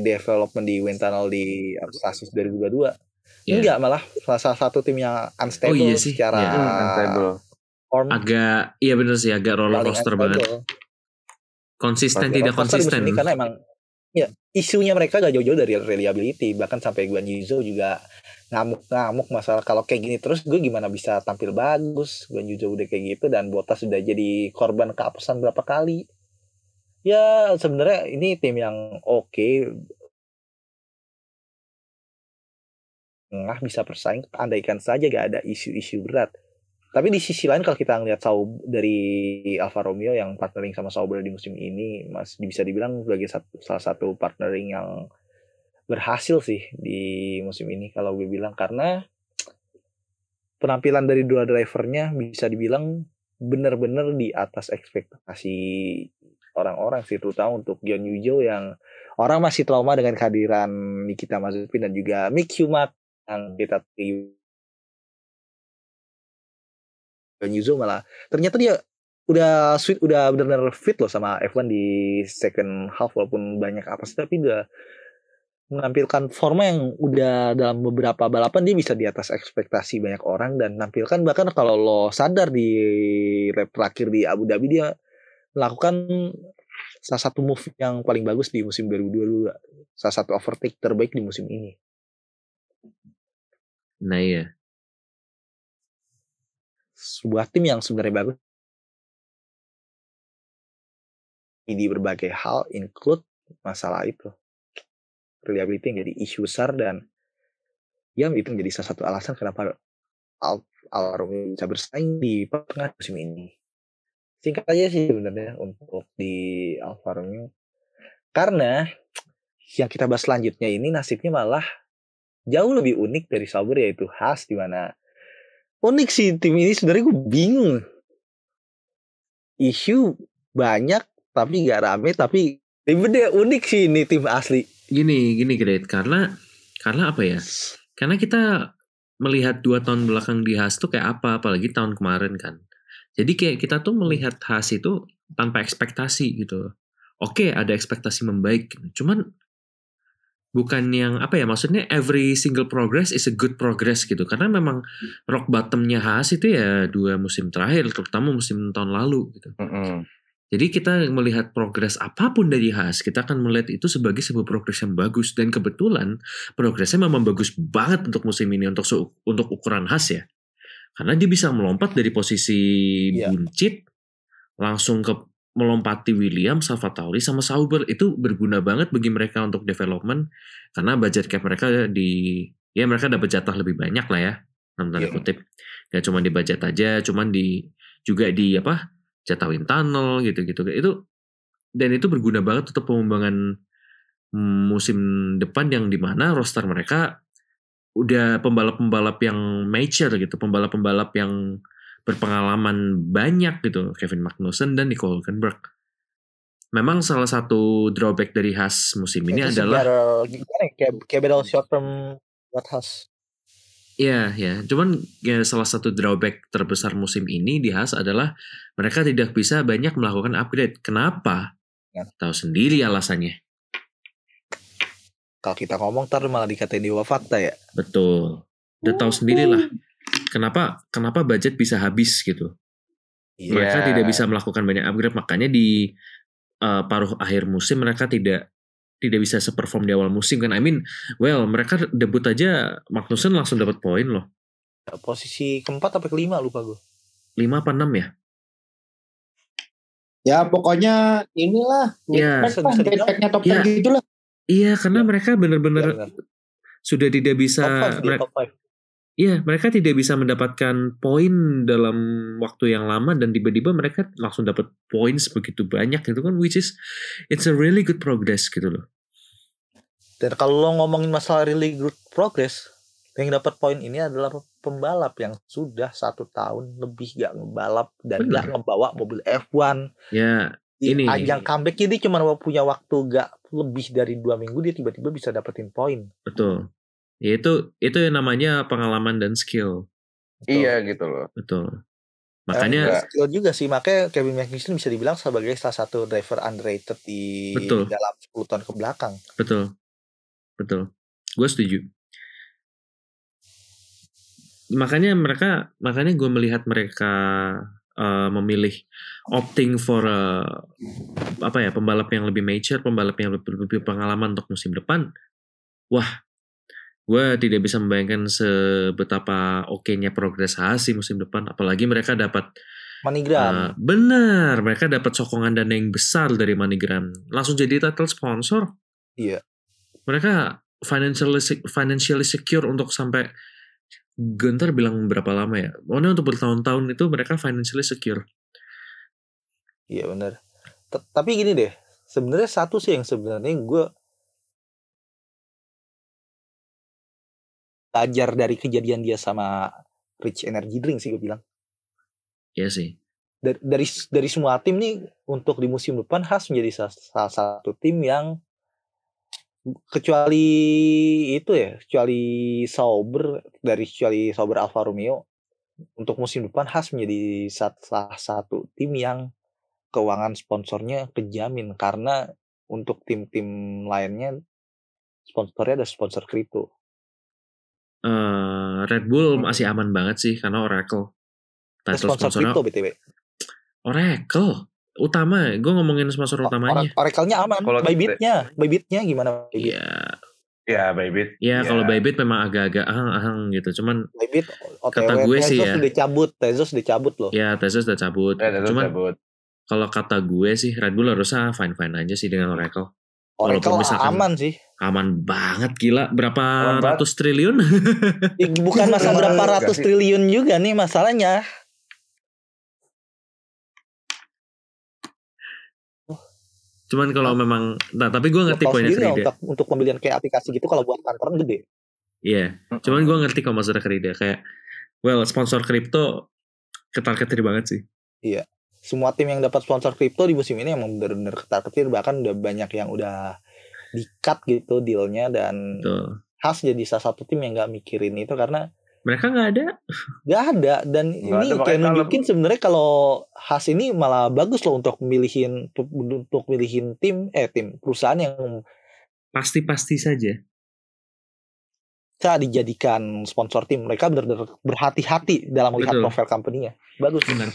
development di wind tunnel di Arsasis 2022 yeah. enggak malah salah satu tim yang unstable oh, iya sih. secara yeah. unstable. form. Agak iya bener sih agak roller coaster banget. Konsisten tidak konsisten. ini karena emang ya isunya mereka gak jauh-jauh dari reliability. Bahkan sampai Guan Yuzo juga ngamuk-ngamuk masalah. Kalau kayak gini terus gue gimana bisa tampil bagus? Guan Yuzo udah kayak gitu dan Botas sudah jadi korban keapesan berapa kali. Ya sebenarnya ini tim yang oke. Okay. tengah bisa bersaing andaikan saja gak ada isu-isu berat. Tapi di sisi lain kalau kita ngeliat Saub dari Alfa Romeo yang partnering sama Sauber di musim ini masih bisa dibilang sebagai satu, salah satu partnering yang berhasil sih di musim ini kalau gue bilang. Karena penampilan dari dua drivernya bisa dibilang benar-benar di atas ekspektasi orang-orang sih terutama untuk John Yujo yang orang masih trauma dengan kehadiran Nikita Mazepin dan juga Mick Schumacher yang kita Yuzo malah. Ternyata dia udah sweet udah benar-benar fit loh sama F1 di second half walaupun banyak apa sih tapi udah menampilkan forma yang udah dalam beberapa balapan dia bisa di atas ekspektasi banyak orang dan nampilkan. Bahkan kalau lo sadar di lap terakhir di Abu Dhabi dia melakukan salah satu move yang paling bagus di musim 2022 salah satu overtake terbaik di musim ini. Nah iya. Sebuah tim yang sebenarnya bagus di berbagai hal include masalah itu reliability yang jadi isu besar dan ya itu menjadi salah satu alasan kenapa Al Alfa bisa bersaing di pertengahan musim ini. Singkat aja sih sebenarnya untuk di Alfa Romeo karena yang kita bahas selanjutnya ini nasibnya malah jauh lebih unik dari Sauber yaitu Haas di mana unik sih tim ini sebenarnya gue bingung. Isu banyak tapi gak rame tapi bener unik sih ini tim asli gini gini Great karena karena apa ya karena kita melihat dua tahun belakang di Haas tuh kayak apa, apalagi tahun kemarin kan. Jadi kayak kita tuh melihat Haas itu tanpa ekspektasi gitu. Oke, ada ekspektasi membaik, gitu. cuman bukan yang apa ya maksudnya every single progress is a good progress gitu karena memang rock bottomnya Haas itu ya dua musim terakhir terutama musim tahun lalu gitu. Mm -hmm. Jadi kita melihat progres apa pun dari Haas, kita akan melihat itu sebagai sebuah progres yang bagus dan kebetulan progresnya memang bagus banget untuk musim ini untuk untuk ukuran Haas ya. Karena dia bisa melompat dari posisi yeah. buncit langsung ke melompati William, Salvatore sama Sauber itu berguna banget bagi mereka untuk development karena budget cap mereka di ya mereka dapat jatah lebih banyak lah ya dalam tanda yeah. kutip. Gak cuma di budget aja, cuman di juga di apa Jatawin Tunnel gitu-gitu itu dan itu berguna banget untuk pengembangan musim depan yang di mana roster mereka udah pembalap-pembalap yang mature gitu, pembalap-pembalap yang berpengalaman banyak gitu, Kevin Magnussen dan Nico Hülkenberg. Memang salah satu drawback dari Haas musim ini adalah gimana kayak kayak battle short term buat Haas. Iya, ya. Cuman ya, salah satu drawback terbesar musim ini di Haas adalah mereka tidak bisa banyak melakukan upgrade. Kenapa? Ya. Tahu sendiri alasannya. Kalau kita ngomong ntar malah dikatain dewa fakta ya. Betul. Udah tahu sendirilah. Kenapa kenapa budget bisa habis gitu. Yeah. Mereka tidak bisa melakukan banyak upgrade makanya di uh, paruh akhir musim mereka tidak tidak bisa seperform di awal musim kan. I mean, well, mereka debut aja Magnussen langsung dapat poin loh. Posisi keempat atau kelima lupa gue. Lima apa enam ya? Ya pokoknya inilah. Ya. Efeknya top ya. gitu lah. Iya karena ya. mereka benar-benar ya, sudah tidak bisa. Top five, top five. Iya, mereka tidak bisa mendapatkan poin dalam waktu yang lama dan tiba-tiba mereka langsung dapat poin sebegitu banyak gitu kan which is it's a really good progress gitu loh. Dan kalau lo ngomongin masalah really good progress, yang dapat poin ini adalah pembalap yang sudah satu tahun lebih gak ngebalap dan Bener. gak ngebawa mobil F1. Ya, ini. Yang comeback ini cuma punya waktu gak lebih dari dua minggu dia tiba-tiba bisa dapetin poin. Betul. Ya itu itu yang namanya pengalaman dan skill. Betul. Iya gitu loh. Betul. Makanya skill juga sih makanya Kevin Magnussen bisa dibilang sebagai salah satu driver underrated di betul. dalam 10 tahun ke belakang. Betul. Betul. Gue setuju. Makanya mereka makanya gue melihat mereka uh, memilih opting for uh, apa ya pembalap yang lebih mature, pembalap yang lebih, lebih pengalaman untuk musim depan. Wah, gue tidak bisa membayangkan sebetapa oke-nya progres Hasi musim depan apalagi mereka dapat Manigram. Uh, benar, mereka dapat sokongan dana yang besar dari Manigram. Langsung jadi title sponsor. Iya. Mereka financially financially secure untuk sampai Gunter bilang berapa lama ya? Pokoknya untuk bertahun-tahun itu mereka financially secure. Iya benar. Tapi gini deh, sebenarnya satu sih yang sebenarnya gue belajar dari kejadian dia sama Rich Energy Drink sih gue bilang. Iya sih. Dari, dari dari semua tim nih untuk di musim depan khas menjadi salah, salah satu tim yang kecuali itu ya, kecuali Sauber dari kecuali Sauber Alfa Romeo untuk musim depan khas menjadi salah satu tim yang keuangan sponsornya kejamin karena untuk tim-tim lainnya sponsornya ada sponsor kripto uh, Red Bull hmm. masih aman banget sih karena Oracle. Title sponsor crypto BTW. Oracle utama, gue ngomongin sponsor utamanya. Oracle-nya aman. Kalau Bybit-nya, Bybit-nya gimana? Iya. Ya, Bybit. Ya, ya. kalau Bybit memang agak-agak ahang-ahang gitu. Cuman Bybit kata gue sih ya. udah cabut, Tezos udah cabut loh. Ya, Tezos udah cabut. Ya, Cuman cabut. kalau kata gue sih Red Bull harusnya fine-fine aja sih dengan Oracle. Oracle misalkan aman sih. Aman banget gila. Berapa aman ratus banget. triliun? Bukan masa berapa ratus triliun juga nih masalahnya. Cuman kalau memang, nah tapi gue ngerti poinnya Krida. Untuk, untuk pembelian kayak aplikasi gitu kalau buat kantoran gede. Iya, yeah. cuman gue ngerti kalau maksudnya Krida kayak, well sponsor kripto ketar-ketir banget sih. Iya semua tim yang dapat sponsor kripto di musim ini emang benar-benar ketar-ketir bahkan udah banyak yang udah di cut gitu dealnya dan Betul. khas jadi salah satu tim yang nggak mikirin itu karena Mereka nggak ada. Nggak ada dan gak ini ada, kayak nunjukin sebenarnya kalau Has ini malah bagus loh untuk milihin untuk milihin tim eh tim perusahaan yang pasti-pasti saja bisa dijadikan sponsor tim. Mereka benar-benar berhati-hati dalam melihat Betul. profil company-nya. Bagus. Benar.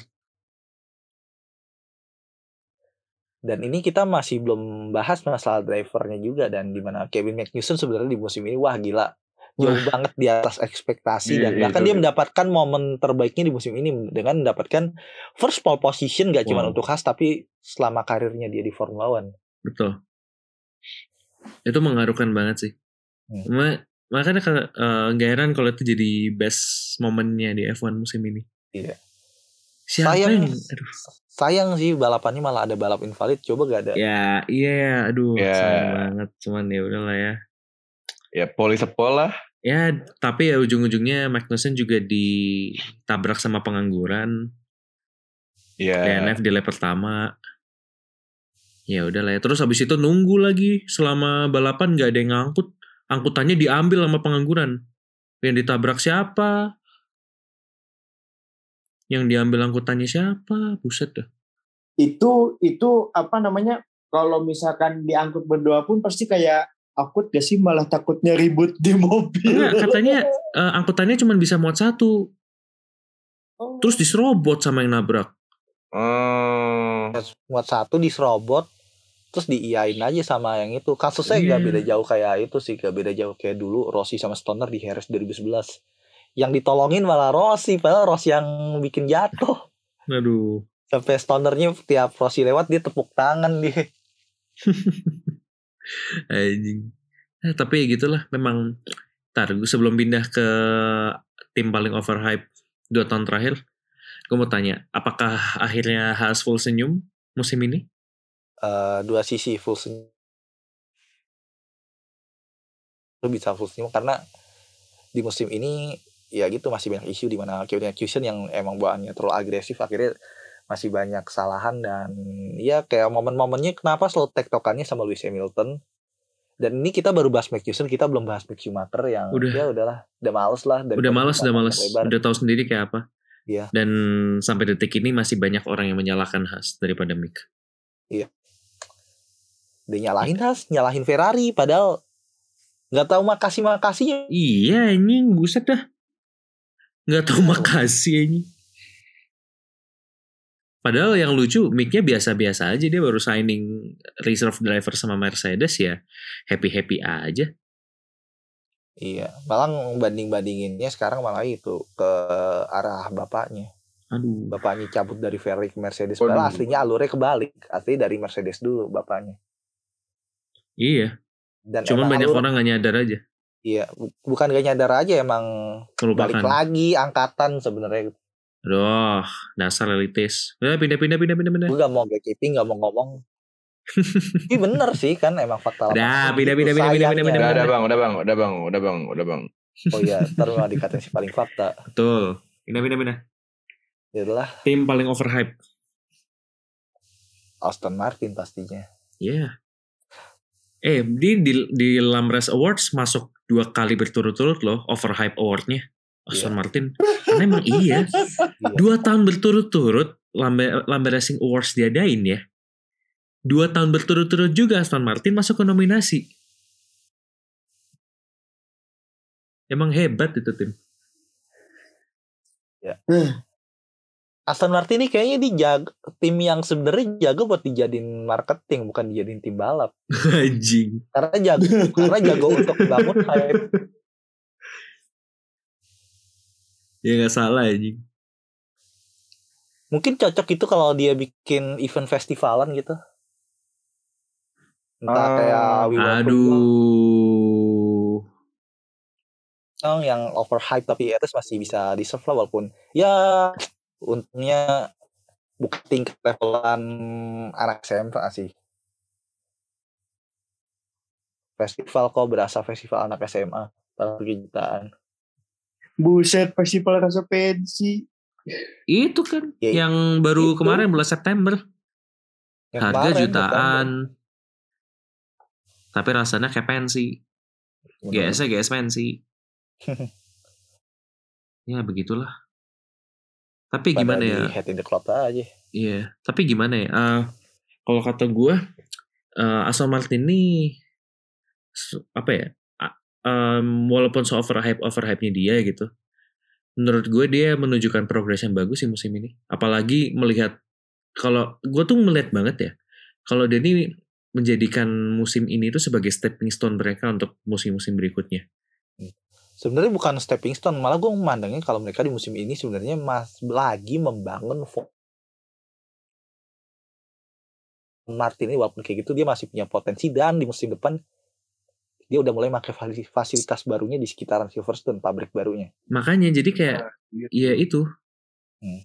Dan ini kita masih belum bahas masalah drivernya juga dan di mana Kevin McNewson sebenarnya di musim ini wah gila jauh banget di atas ekspektasi yeah, dan iya, bahkan dia mendapatkan momen terbaiknya di musim ini dengan mendapatkan first pole position gak wow. cuma untuk khas tapi selama karirnya dia di Formula One. Betul. Itu mengharukan banget sih. Hmm. Makanya uh, gak heran kalau itu jadi best momennya di F1 musim ini. Iya. Siapa sayang, yang, aduh. sayang sih balapannya malah ada balap invalid. Coba gak ada. Ya, iya, ya, aduh, ya. sayang banget. Cuman ya udahlah ya. Ya, poli sepol lah. Ya, tapi ya ujung-ujungnya Magnussen juga ditabrak sama pengangguran. Iya. DNF di lap pertama. Ya udahlah ya. Terus habis itu nunggu lagi selama balapan gak ada yang ngangkut. Angkutannya diambil sama pengangguran. Yang ditabrak siapa? Yang diambil angkutannya siapa? Buset dah. Itu itu apa namanya? Kalau misalkan diangkut berdua pun pasti kayak akut gak sih malah takutnya ribut di mobil. Enggak, katanya uh, angkutannya cuma bisa muat satu. Oh. Terus diserobot sama yang nabrak. Hmm. Muat satu diserobot, terus diiyain aja sama yang itu. Kasusnya yeah. gak beda jauh kayak itu sih, gak beda jauh kayak dulu Rossi sama Stoner di Harris 2011 yang ditolongin malah Rossi padahal Rossi yang bikin jatuh. Aduh. Sampai stonernya tiap Rossi lewat dia tepuk tangan dia. Anjing. Eh, tapi ya gitulah memang tar sebelum pindah ke tim paling overhype dua tahun terakhir gue mau tanya apakah akhirnya Haas full senyum musim ini? Uh, dua sisi full senyum. Lu bisa full senyum karena di musim ini ya gitu masih banyak isu di mana Kevin Atkinson yang emang bawaannya terlalu agresif akhirnya masih banyak kesalahan dan ya kayak momen-momennya kenapa selalu tektokannya sama Lewis Hamilton. Dan ini kita baru bahas McPherson kita belum bahas Mick Schumacher yang udah. ya udahlah udah males lah dan udah males udah males. lebar. udah tahu sendiri kayak apa. Iya. Dan sampai detik ini masih banyak orang yang menyalahkan Haas daripada Mick. Iya. Dia nyalahin Haas nyalahin Ferrari padahal nggak tahu makasih makasihnya iya anjing buset dah nggak tahu makasih ini. Padahal yang lucu, mic-nya biasa-biasa aja. Dia baru signing reserve driver sama Mercedes ya. Happy-happy aja. Iya, malah banding-bandinginnya sekarang malah itu ke arah bapaknya. Aduh. Bapaknya cabut dari Ferrari ke Mercedes. Padahal aslinya alurnya kebalik. Asli dari Mercedes dulu bapaknya. Iya. Dan Cuman banyak alur, orang gak nyadar aja. Iya, bukan gak nyadar aja emang Kelupakan. balik lagi angkatan sebenarnya. Aduh, dasar elitis. Udah pindah pindah pindah pindah pindah. Gue gak mau gatekeeping, gak mau ngomong. Ini bener sih kan emang fakta Udah, pindah pindah pindah pindah pindah pindah. Udah bang, udah bang, udah bang, udah bang, udah bang. Oh iya, ntar malah dikatain si paling fakta. Betul. Pindah pindah pindah. Ya udahlah. Tim paling overhype. Aston Martin pastinya. Iya. Yeah. Eh, di, di di Lamres Awards masuk dua kali berturut-turut loh overhype awardnya Aston yeah. Martin. Karena emang iya. iya. Dua tahun berturut-turut Lambe, Lambe Racing Awards diadain ya. Dua tahun berturut-turut juga Aston Martin masuk ke nominasi. Emang hebat itu tim. Ya Aston Martin ini kayaknya dijaga tim yang sebenarnya jago buat dijadiin marketing bukan dijadiin tim balap. Anjing. Karena jago karena jago untuk bangun hype. Ya nggak salah anjing. Mungkin cocok itu kalau dia bikin event festivalan gitu. Entah uh, kayak Wiwa Aduh. Yang yang overhype tapi ya, masih bisa di lah walaupun ya untungnya bukan tingkat levelan anak SMP sih. Festival kok berasa festival anak SMA pada jutaan buset festival rasa pensi. Itu kan ya, yang baru itu. kemarin bulan September. Yang harga kemarin, jutaan. Tapi rasanya kayak pensi. GS GS pensi. Ya begitulah tapi Pada gimana ya? head in the club aja. Iya tapi gimana ya? Uh, kalau kata gue uh, Aston Martin ini apa ya? Um, walaupun so over hype over hype nya dia gitu menurut gue dia menunjukkan progres yang bagus sih musim ini. Apalagi melihat kalau gue tuh melihat banget ya kalau dia ini menjadikan musim ini itu sebagai stepping stone mereka untuk musim-musim berikutnya sebenarnya bukan stepping stone malah gue memandangnya kalau mereka di musim ini sebenarnya mas lagi membangun Martin ini walaupun kayak gitu dia masih punya potensi dan di musim depan dia udah mulai pakai fasilitas barunya di sekitaran Silverstone pabrik barunya. Makanya jadi kayak nah, ya itu. Hmm.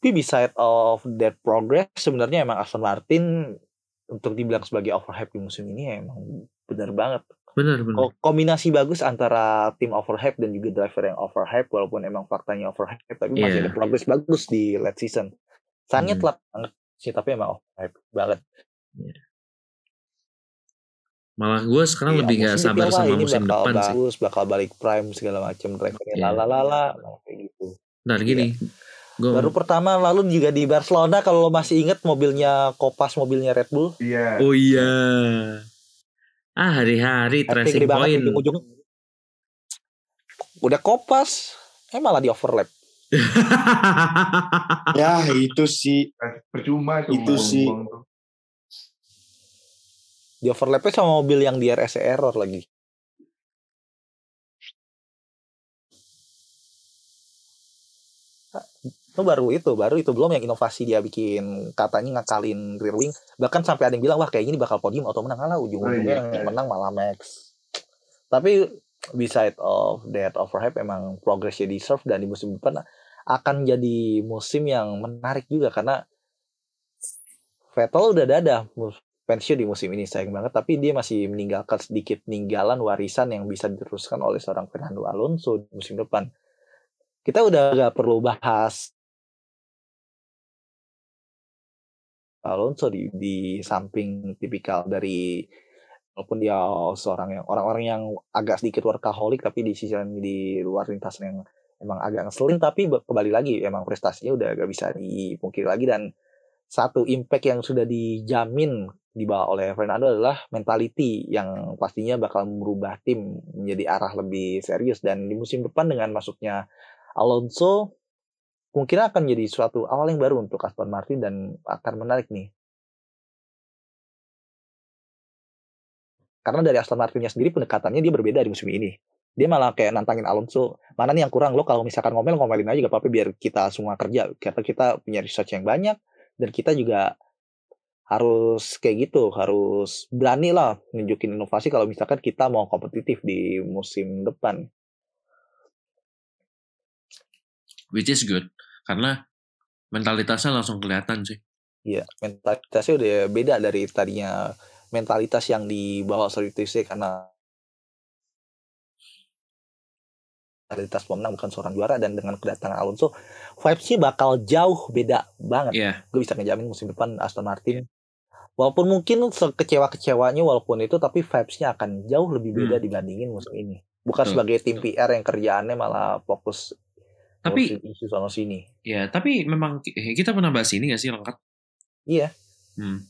tapi beside of that progress sebenarnya emang Aston Martin untuk dibilang sebagai overhype di musim ini ya emang benar banget Benar, benar. Kombinasi bagus antara tim overhype dan juga driver yang overhype walaupun emang faktanya overhype tapi yeah. masih iya. ada progres bagus di late season. Sangat hmm. telat banget sih tapi emang overhype banget. Yeah. Malah gue sekarang yeah, lebih gak sabar sama musim bakal depan bagus, sih. bakal balik prime segala macam drivernya yeah. lalalala kayak gitu. Nah gini, yeah. Gua... Baru pertama lalu juga di Barcelona kalau lo masih inget mobilnya Kopas mobilnya Red Bull. Iya. Oh iya. Ah hari-hari tracing point. Ujung -ujung. Udah kopas, eh malah di overlap. ya itu sih percuma itu, itu sih. Di overlapnya sama mobil yang di RS error lagi. Itu baru itu baru itu. Belum yang inovasi dia bikin katanya ngakalin rear wing. Bahkan sampai ada yang bilang wah kayak gini bakal podium atau menang. Lah ujung-ujungnya oh, iya. yang menang malah Max. Tapi beside of that overhype emang progresnya deserve dan di musim depan akan jadi musim yang menarik juga karena Vettel udah ada pensiun di musim ini sayang banget. Tapi dia masih meninggalkan sedikit ninggalan warisan yang bisa diteruskan oleh seorang Fernando Alonso di musim depan. Kita udah gak perlu bahas Alonso di di samping tipikal dari walaupun dia seorang yang orang-orang yang agak sedikit workaholic tapi di sisi di luar lintasan yang emang agak ngeselin tapi kembali lagi emang prestasinya udah gak bisa dipungkiri lagi. Dan satu impact yang sudah dijamin dibawa oleh Fernando adalah mentality yang pastinya bakal merubah tim menjadi arah lebih serius. Dan di musim depan dengan masuknya Alonso mungkin akan jadi suatu awal yang baru untuk Aston Martin dan akan menarik nih. Karena dari Aston Martinnya sendiri pendekatannya dia berbeda di musim ini. Dia malah kayak nantangin Alonso, mana nih yang kurang lo kalau misalkan ngomel ngomelin aja gak apa-apa biar kita semua kerja. Karena kita punya research yang banyak dan kita juga harus kayak gitu, harus berani lah nunjukin inovasi kalau misalkan kita mau kompetitif di musim depan. Which is good karena mentalitasnya langsung kelihatan sih. Iya, mentalitasnya udah beda dari tadinya mentalitas yang dibawa Sorry karena mentalitas pemenang bukan seorang juara dan dengan kedatangan Alonso vibes-nya bakal jauh beda banget. Yeah. Gue bisa ngejamin musim depan Aston Martin walaupun mungkin sekecewa-kecewanya walaupun itu tapi vibes-nya akan jauh lebih beda hmm. dibandingin musim ini. Bukan hmm. sebagai tim PR yang kerjaannya malah fokus tapi isu sana sini. Ya, tapi memang eh, kita pernah bahas ini gak sih lengkap? Iya. Hmm.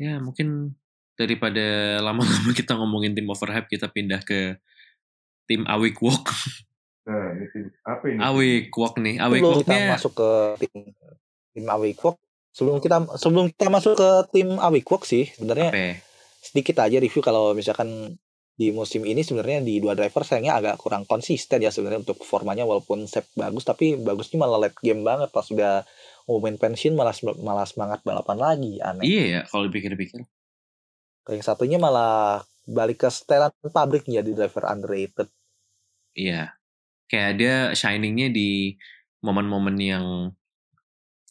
Ya, mungkin daripada lama-lama kita ngomongin tim overhype, kita pindah ke tim Awik Walk. Nah, ini apa ini? Awik Walk nih. Awik Walk kita masuk ke tim, tim Awik Walk. Sebelum kita sebelum kita masuk ke tim Awik Walk sih, sebenarnya sedikit aja review kalau misalkan di musim ini sebenarnya di dua driver sayangnya agak kurang konsisten ya sebenarnya untuk performanya walaupun set bagus tapi bagusnya malah late game banget pas sudah momen pensiun malah malah semangat balapan lagi aneh. Iya ya kalau dipikir-pikir. Yang satunya malah balik ke setelan pabrik jadi driver underrated. Iya. Kayak ada shiningnya di momen-momen yang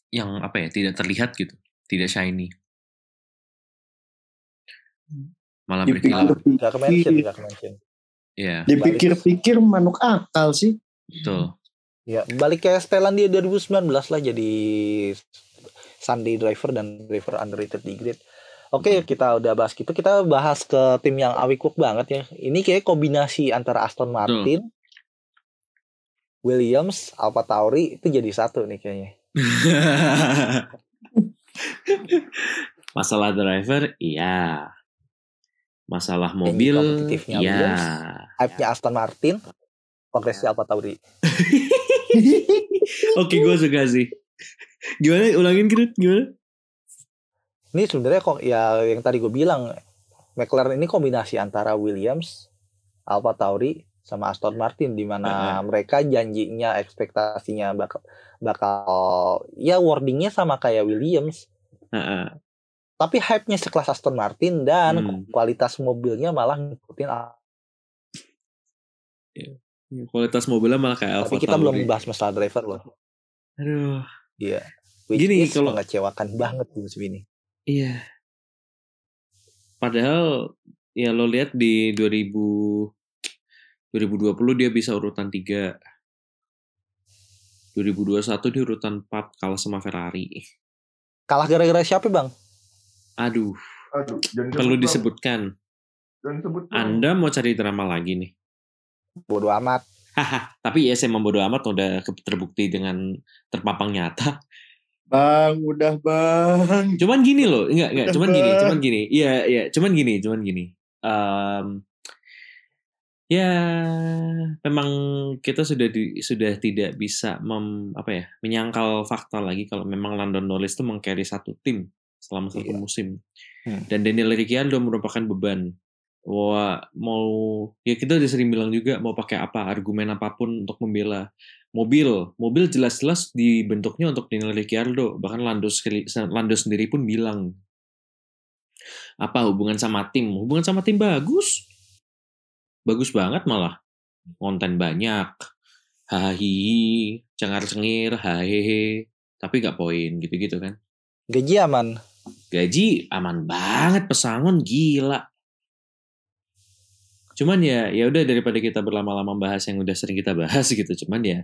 yang apa ya tidak terlihat gitu, tidak shiny malah berkilau. Gak mention, gak mention. Iya. Dipikir-pikir manuk akal sih. Betul. Ya, balik ke setelan dia 2019 lah jadi Sunday driver dan driver underrated di grid. Oke, kita udah bahas gitu. Kita bahas ke tim yang awikuk banget ya. Ini kayak kombinasi antara Aston Martin, Tuh. Williams, Alfa Tauri itu jadi satu nih kayaknya. Masalah driver, iya. Masalah mobil, iya. Hype-nya Aston Martin, progresnya Alfa Tauri. Oke, gue suka sih. Gimana? Ulangin Kirut, gimana? Ini sebenarnya kok ya yang tadi gue bilang McLaren ini kombinasi antara Williams, Alfa Tauri sama Aston Martin di mana uh -huh. mereka janjinya ekspektasinya bakal bakal ya wordingnya sama kayak Williams. Uh -huh. Tapi hype-nya sekelas Aston Martin dan hmm. kualitas mobilnya malah ngikutin yeah. Kualitas mobilnya malah kayak Alfa Tapi kita Tauri. belum bahas masalah driver loh. Aduh. Iya. Yeah. Gini kalau ngecewakan banget di musim ini. Iya. Padahal ya lo lihat di 2000 2020 dia bisa urutan 3. 2021 di urutan 4 kalah sama Ferrari. Kalah gara-gara siapa, Bang? Aduh. Aduh, perlu disebutkan. Jangan sebut Anda mau cari drama lagi nih. Bodoh amat. Tapi ya saya membodoh amat udah terbukti dengan terpapang nyata. Bang, udah bang. Cuman gini loh, enggak enggak, cuman gini, cuman gini. Iya, iya, cuman gini, cuman gini. Um, ya memang kita sudah di, sudah tidak bisa mem, apa ya menyangkal fakta lagi kalau memang London Norris itu mengcarry satu tim selama satu iya. musim hmm. dan Daniel Ricciardo merupakan beban Wah, mau ya kita udah sering bilang juga mau pakai apa argumen apa pun untuk membela mobil. Mobil jelas-jelas dibentuknya untuk Daniel Ricciardo. Bahkan Lando, Lando sendiri pun bilang apa hubungan sama tim? Hubungan sama tim bagus, bagus banget malah. Konten banyak, hahi, cengar cengir, hahehe, tapi gak poin gitu-gitu kan. Gaji aman. Gaji aman banget pesangon gila. Cuman ya ya udah daripada kita berlama-lama bahas yang udah sering kita bahas gitu cuman ya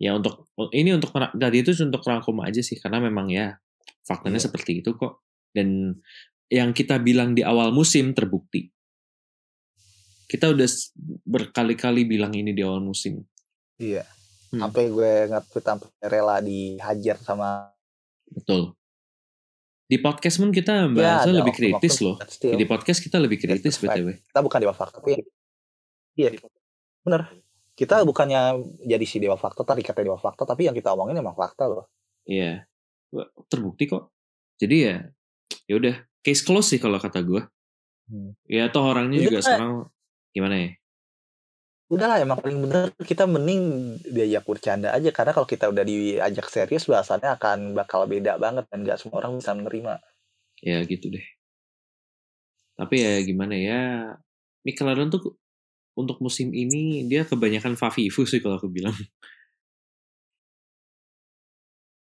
ya untuk ini untuk tadi itu untuk rangkum aja sih karena memang ya faktanya yeah. seperti itu kok. Dan yang kita bilang di awal musim terbukti. Kita udah berkali-kali bilang ini di awal musim. Iya. Hmm. sampai gue nge-tweet sampai rela dihajar sama betul di podcast pun kita bahasnya ya, lebih kritis loh. Di podcast kita lebih kritis btw. Kita bukan dewa fakta tapi iya bener. Kita bukannya jadi si dewa fakta tadi kata dewa fakta tapi yang kita omongin emang fakta loh. Iya. Terbukti kok. Jadi ya ya udah case close sih kalau kata gue. Hmm. Ya toh orangnya juga sekarang gimana ya? Udahlah emang paling bener kita mending diajak bercanda aja karena kalau kita udah diajak serius bahasannya akan bakal beda banget dan gak semua orang bisa menerima. Ya gitu deh. Tapi ya gimana ya McLaren tuh untuk musim ini dia kebanyakan Favivu sih kalau aku bilang.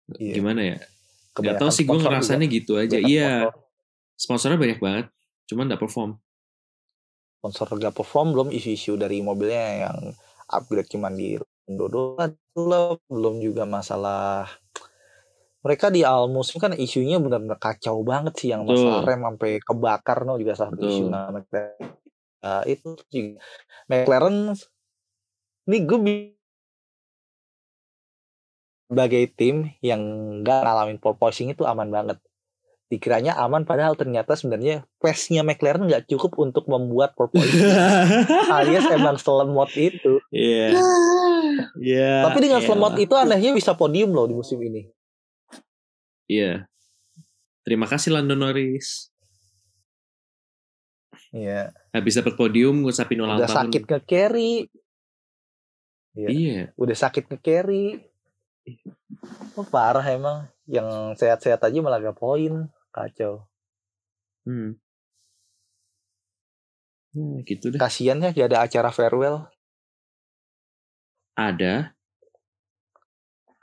Iya. gimana ya? Kebanyakan gak tau sih gue ngerasanya juga. gitu aja. Iya. sponsornya banyak banget cuman gak perform sponsor gak perform belum isu-isu dari mobilnya yang upgrade cuman di Dodo belum juga masalah mereka di awal musim kan isunya benar-benar kacau banget sih yang masalah rem sampai kebakar no juga salah satu isu nah, uh, itu juga. McLaren ini gue sebagai tim yang nggak ngalamin pole itu aman banget dikiranya aman padahal ternyata sebenarnya pace-nya McLaren nggak cukup untuk membuat pole alias emang selemot itu iya yeah. yeah, tapi dengan yeah. selemot itu anehnya bisa podium loh di musim ini iya yeah. terima kasih Lando Norris iya yeah. habis dapat podium ngucapin ulang udah tahun sakit ke carry iya yeah. udah sakit ke carry oh, parah emang yang sehat-sehat aja malah gak poin kacau hmm. Hmm, gitu deh. Kasian ya gak ada acara farewell. Ada.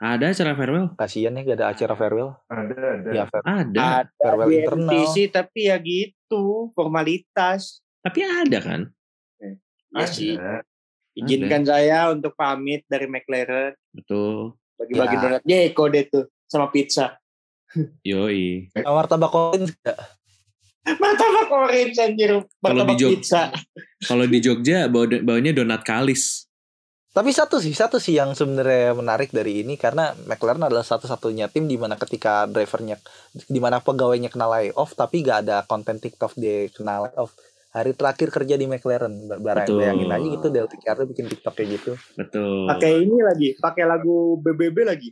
Ada acara farewell. Kasian ya gak ada acara farewell. Ada, ada. Ya, fer ada. Ada farewell internal. tapi ya gitu, formalitas. Tapi ada kan? Iya sih. Izinkan ada. saya untuk pamit dari McLaren. Betul. Bagi-bagi ya. donat Jeko deh tuh sama pizza. Yoi. Martabak Collins enggak? martabak orange anjir Kalau di martabak Jog- pizza Kalau di Jogja bawa bawanya donat kalis. Tapi satu sih, satu sih yang sebenarnya menarik dari ini karena McLaren adalah satu-satunya tim di mana ketika drivernya, di mana pegawainya kena layoff tapi gak ada konten TikTok dia kena layoff. Hari terakhir kerja di McLaren, barang Betul. bayangin aja gitu Dale Ricciardo bikin TikTok kayak gitu. Betul. pakai ini lagi pakai lagu BBB lagi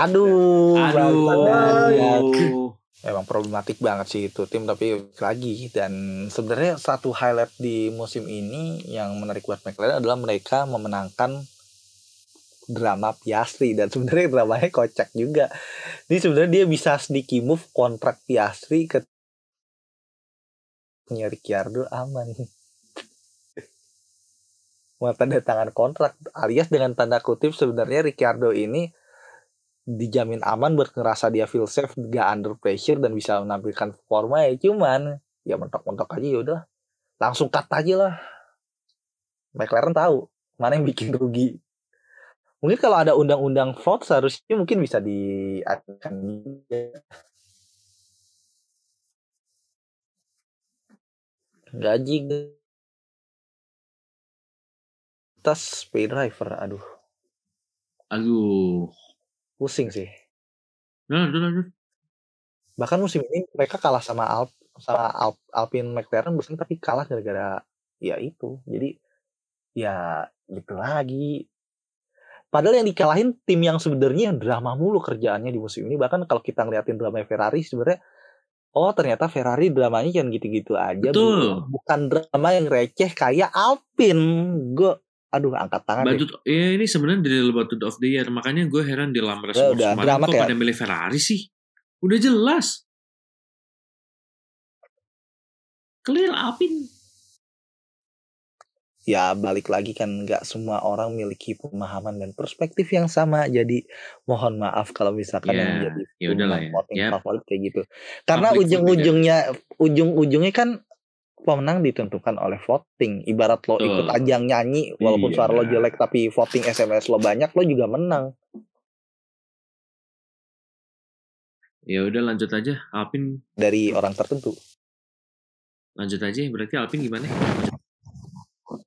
Aduh, Aduh. bagus. Emang problematik banget sih itu tim tapi lagi dan sebenarnya satu highlight di musim ini yang menarik buat McLaren adalah mereka memenangkan drama Piastri dan sebenarnya dramanya kocak juga. Ini sebenarnya dia bisa sedikit move kontrak Piastri ke punya Ricciardo aman. Mau tanda tangan kontrak alias dengan tanda kutip sebenarnya Ricciardo ini dijamin aman buat ngerasa dia feel safe gak under pressure dan bisa menampilkan performa ya cuman ya mentok-mentok aja ya udah langsung cut aja lah. McLaren tahu mana yang bikin rugi. Mungkin kalau ada undang-undang fraud seharusnya mungkin bisa diadakan gaji tas pay driver aduh. Aduh. Pusing sih. Nah, lanjut, lanjut. bahkan musim ini mereka kalah sama Alp sama Alp, Alpine McLaren bersaing tapi kalah gara-gara ya itu. Jadi ya gitu lagi. Padahal yang dikalahin tim yang sebenarnya drama mulu kerjaannya di musim ini. Bahkan kalau kita ngeliatin drama Ferrari sebenarnya oh ternyata Ferrari dramanya yang gitu-gitu aja Betul. bukan, drama yang receh kayak Alpine. Gue aduh angkat tangan deh. Batut, ya ini sebenarnya dari Batut of the Year. Makanya gue heran di Lamres Ya udah, kemarin kok kayak- pada milih Ferrari sih. Udah jelas. Clear Alpine. ya balik lagi kan nggak semua orang memiliki pemahaman dan perspektif yang sama jadi mohon maaf kalau misalkan Ya, yang menjadi ya udahlah ya. Ya. favorit kayak gitu karena ujung-ujungnya ujung-ujungnya kan pemenang ditentukan oleh voting ibarat lo Betul. ikut ajang nyanyi walaupun Iya. suara lo jelek tapi voting SMS lo banyak lo juga menang Ya udah lanjut aja. Alpine dari orang tertentu lanjut aja. Berarti Alpine gimana?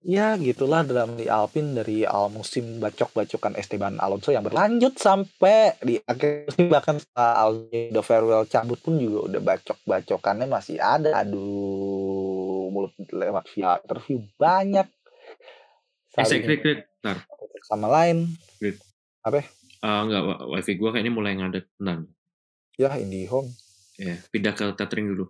ya gitulah drama di Alpine dari awal musim bacok-bacokan Esteban Alonso yang berlanjut sampai di akhir musim bahkan setelah Alonso udah farewell cabut pun juga udah bacok-bacokannya masih ada aduh mulut lewat via interview banyak Eh, Saling klik. Ntar. sama lain Ah, enggak, wa- wifi gue kayaknya mulai ngadet. Bentar. ya IndiHome Ya, pindah ke tethering dulu.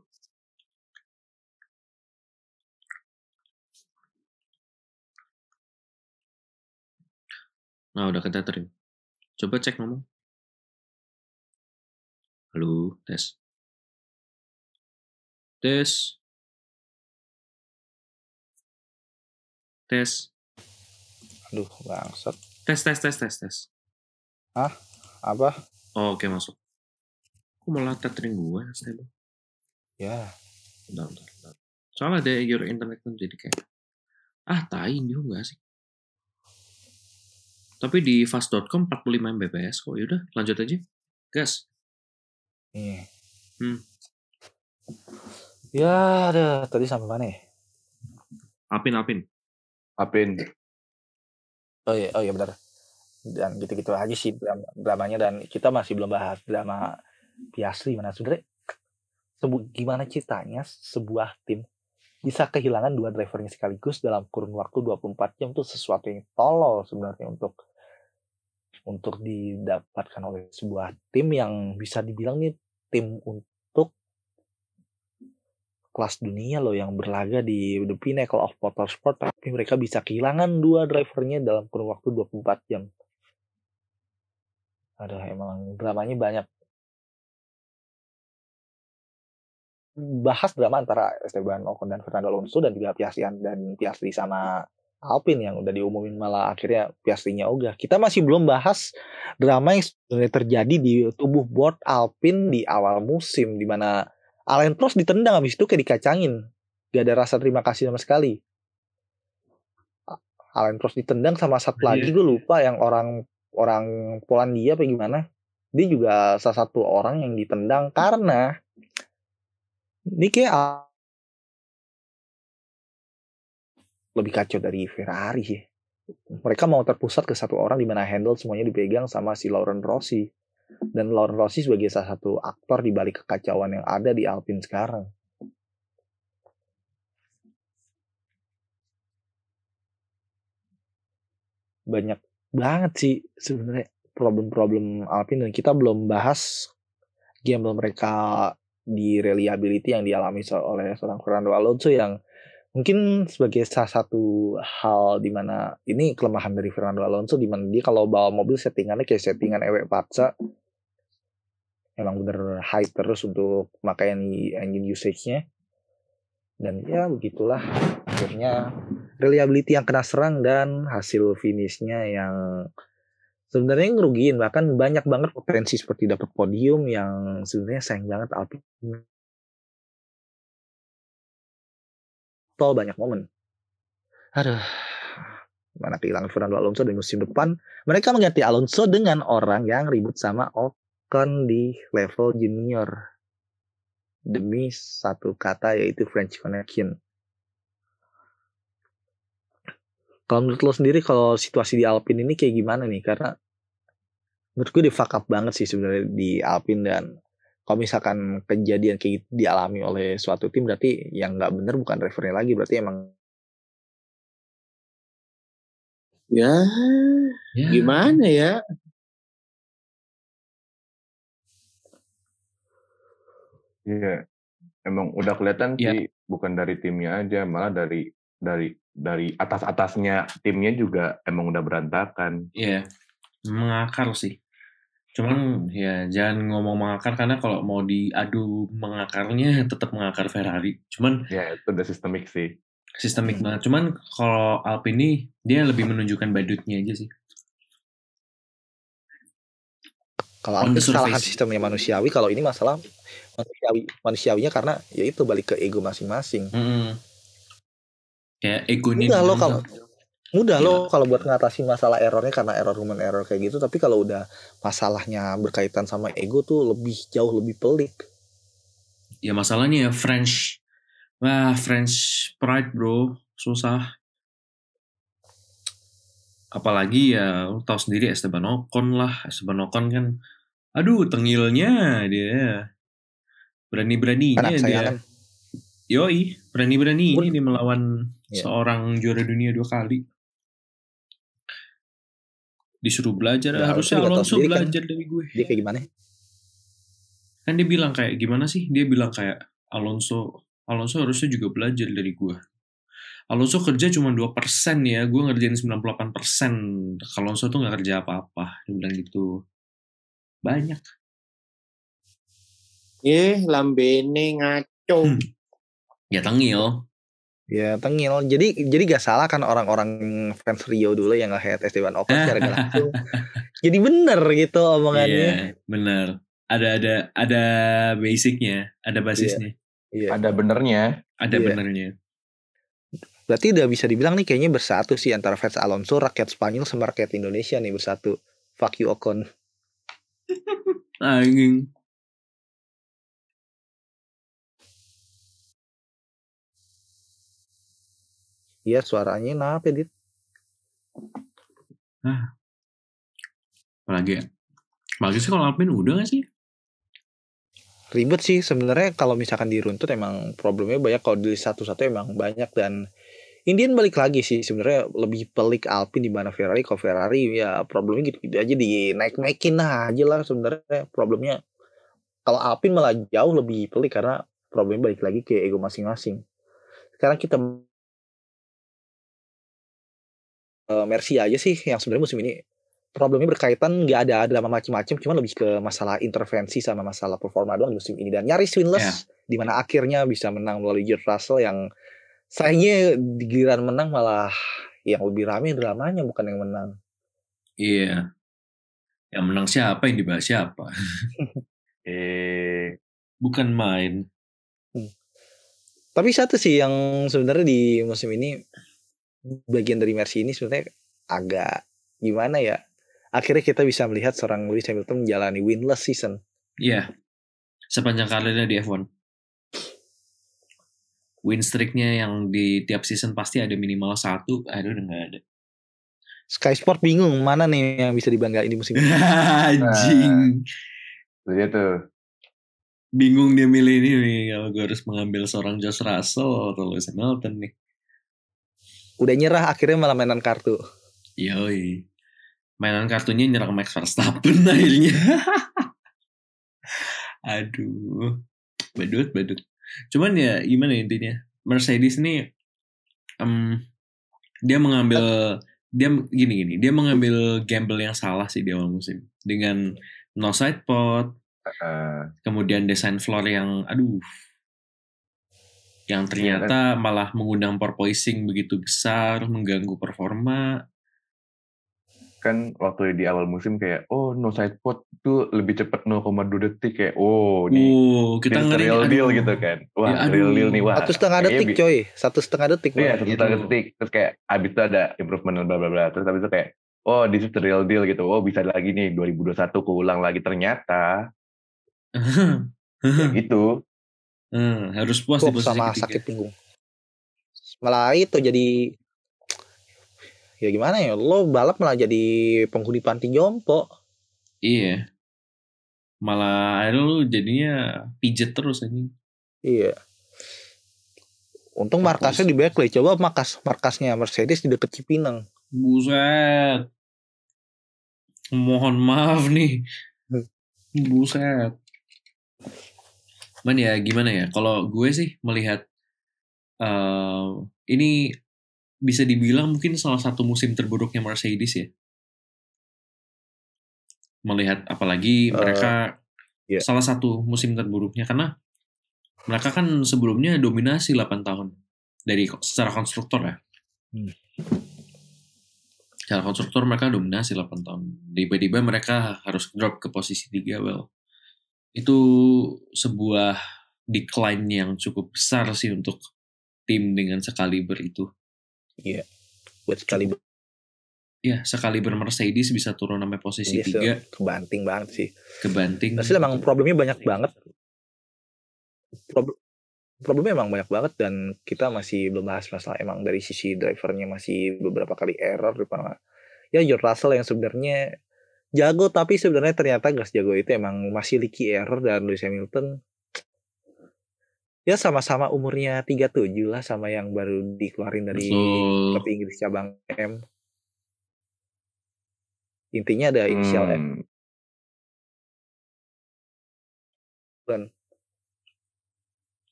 Nah, udah ke tethering. Coba cek ngomong. Halo, tes. Tes. Tes. aduh bangsat Tes, tes, tes, tes, tes. apa Oh, oke, masuk. Kok malah tethering gue, stable? ya Bentar, bentar, bentar. Soalnya ada your internet kan jadi kayak ah tai ini enggak sih. Tapi di fast.com 45 Mbps kok. Yaudah, lanjut aja. Gas. Iya. Hmm. Ya, ada tadi sampai mana ya? Apin, apin. Apin. Oh iya, oh iya benar. Dan gitu-gitu aja sih drama, dramanya dan kita masih belum bahas drama Piastri mana sebenarnya sebu gimana ceritanya sebuah tim bisa kehilangan dua drivernya sekaligus dalam kurun waktu 24 jam itu sesuatu yang tolol sebenarnya untuk untuk didapatkan oleh sebuah tim yang bisa dibilang nih tim kelas dunia loh yang berlaga di the pinnacle of motorsport tapi mereka bisa kehilangan dua drivernya dalam kurun waktu 24 jam. Aduh emang dramanya banyak. Bahas drama antara Esteban Ocon dan Fernando Alonso dan juga Piastri dan Piastri sama Alpine yang udah diumumin malah akhirnya Piastrinya ogah. Kita masih belum bahas drama yang sebenarnya terjadi di tubuh board Alpine di awal musim di mana Alain Prost ditendang habis itu kayak dikacangin. Gak ada rasa terima kasih sama sekali. Alain Prost ditendang sama satu iya lagi gue lupa yang orang orang Polandia apa gimana. Dia juga salah satu orang yang ditendang karena ini kayak lebih kacau dari Ferrari sih. Mereka mau terpusat ke satu orang di mana handle semuanya dipegang sama si Lauren Rossi. Dan Lauren Rossi sebagai salah satu aktor di balik kekacauan yang ada di Alpine sekarang. Banyak banget sih sebenarnya problem-problem Alpine dan kita belum bahas gamble mereka di reliability yang dialami oleh seorang Fernando Alonso yang mungkin sebagai salah satu hal di mana ini kelemahan dari Fernando Alonso di mana dia kalau bawa mobil settingannya kayak settingan ewek paksa emang bener high terus untuk makanya engine usage-nya. Dan ya begitulah akhirnya reliability yang kena serang dan hasil finishnya yang sebenarnya ngerugiin. Bahkan banyak banget potensi seperti dapat podium yang sebenarnya sayang banget Alpine tol banyak momen. Aduh. Mana kehilangan Fernando Alonso di musim depan? Mereka mengganti Alonso dengan orang yang ribut sama Ocon di level junior. Demi satu kata yaitu French Connection. Kalau menurut lo sendiri kalau situasi di Alpine ini kayak gimana nih? Karena menurut gue di fuck up banget sih sebenarnya di Alpine dan kalau misalkan kejadian kayak gitu dialami oleh suatu tim berarti yang nggak bener bukan referee lagi berarti emang ya, ya. gimana ya Iya, emang udah kelihatan ya. sih bukan dari timnya aja, malah dari dari dari atas atasnya timnya juga emang udah berantakan. Iya, mengakar sih. Cuman ya jangan ngomong mengakar karena kalau mau diadu mengakarnya tetap mengakar Ferrari. Cuman ya itu udah sistemik sih. Sistemik hmm. banget. Cuman kalau Alpine ini dia lebih menunjukkan badutnya aja sih. Kalau Alpine kesalahan sistemnya manusiawi, kalau ini masalah manusiawi manusiawinya karena ya itu balik ke ego masing-masing. -hmm kayak ego mudah lo kalau mudah lo iya. kalau buat ngatasin masalah errornya karena error human error kayak gitu. Tapi kalau udah masalahnya berkaitan sama ego tuh lebih jauh lebih pelik. Ya masalahnya ya French. Wah French pride bro. Susah. Apalagi ya lo tau sendiri Esteban Ocon lah. Esteban Ocon kan aduh tengilnya dia. Berani-beraninya dia. Yoi, berani-berani ini dia melawan yeah. seorang juara dunia dua kali. Disuruh belajar, ya, harusnya Alonso kan belajar kan, dari gue. Dia kayak gimana? Kan dia bilang kayak gimana sih? Dia bilang kayak Alonso, Alonso harusnya juga belajar dari gue. Alonso kerja cuma 2% ya, gue ngerjain 98%. Alonso tuh gak kerja apa-apa, dia bilang gitu. Banyak. Eh, lambene ngaco. Hmm. Ya tengil. Ya tengil. Jadi jadi gak salah kan orang-orang fans Rio dulu yang nge-head Esteban Ocon secara langsung. jadi bener gitu omongannya. Iya, bener. Ada ada ada basicnya, ada basisnya. Iya. Ada benernya. Ada iya. benernya. Berarti udah bisa dibilang nih kayaknya bersatu sih antara fans Alonso, rakyat Spanyol sama rakyat Indonesia nih bersatu. Fuck you Ocon. Anjing. Iya suaranya kenapa Dit? Nah. Apalagi ya? Apalagi sih kalau Alpine udah gak sih? Ribet sih sebenarnya kalau misalkan diruntut emang problemnya banyak kalau di satu-satu emang banyak dan Indian balik lagi sih sebenarnya lebih pelik Alpine di mana Ferrari kalau Ferrari ya problemnya gitu-gitu aja di naik-naikin aja lah sebenarnya problemnya kalau Alpine malah jauh lebih pelik karena problemnya balik lagi ke ego masing-masing. Sekarang kita uh, Mercy aja sih yang sebenarnya musim ini problemnya berkaitan nggak ada drama macam-macam cuma lebih ke masalah intervensi sama masalah performa doang di musim ini dan nyaris winless yeah. di mana akhirnya bisa menang melalui George Russell yang sayangnya di giliran menang malah yang lebih rame dramanya bukan yang menang iya yeah. yang menang siapa yang dibahas siapa eh bukan main hmm. tapi satu sih yang sebenarnya di musim ini bagian dari Mercy ini sebenarnya agak gimana ya akhirnya kita bisa melihat seorang Lewis Hamilton menjalani winless season iya sepanjang karirnya di F1 win streaknya yang di tiap season pasti ada minimal satu, aduh udah nggak ada. Sky Sport bingung mana nih yang bisa dibanggain di musim ini. Anjing. Nah, dia tuh. Bingung dia milih ini nih kalau gue harus mengambil seorang Josh Russell atau Lewis Hamilton nih. Udah nyerah akhirnya malah mainan kartu. Yoi. Mainan kartunya nyerang Max Verstappen akhirnya. Aduh. Badut, badut. Cuman ya gimana intinya? Mercedes ini um, dia mengambil dia gini gini dia mengambil gamble yang salah sih di awal musim dengan no side pot uh, kemudian desain floor yang aduh yang iya, ternyata iya, malah mengundang porpoising begitu besar mengganggu performa. Kan waktu di awal musim kayak oh no side pot tuh lebih cepat 0,2 detik kayak oh ini uh, kita ngeri real deal gitu kan. Wah ya, real deal nih wah satu setengah detik coy. Satu setengah detik iya satu setengah gitu. detik. Terus kayak abis itu ada improvement bla bla bla. Terus abis itu kayak oh this is the real deal gitu. Oh bisa lagi nih 2021 keulang lagi. Ternyata ya gitu hmm, harus puas di posisi sama ketiga. sakit pinggung malah itu jadi ya gimana ya lo balap malah jadi penghuni panti jompo. Iya. Malah akhirnya lo jadinya pijet terus aja iya. Untung markasnya di Berkeley. Coba markas markasnya Mercedes di deket Cipinang. Buset. Mohon maaf nih. Hmm. buset Man ya gimana ya kalau gue sih melihat uh, ini bisa dibilang mungkin salah satu musim terburuknya Mercedes ya. Melihat apalagi uh, mereka yeah. salah satu musim terburuknya karena mereka kan sebelumnya dominasi 8 tahun dari secara konstruktor ya. Hmm. Secara konstruktor mereka dominasi 8 tahun. Tiba-tiba mereka harus drop ke posisi 3 well. Itu sebuah decline yang cukup besar sih untuk tim dengan sekaliber itu. Iya. Buat sekali Ya, sekali Mercedes bisa turun sampai posisi iya, tiga. Kebanting banget sih. Kebanting. Tapi emang problemnya banyak banget. Problem, problemnya emang banyak banget dan kita masih belum bahas masalah emang dari sisi drivernya masih beberapa kali error depan ya George Russell yang sebenarnya jago tapi sebenarnya ternyata gas jago itu emang masih leaky error dan Lewis Hamilton ya sama-sama umurnya 37 lah sama yang baru dikeluarin dari klub Inggris cabang M. Intinya ada inisial hmm. M. Dan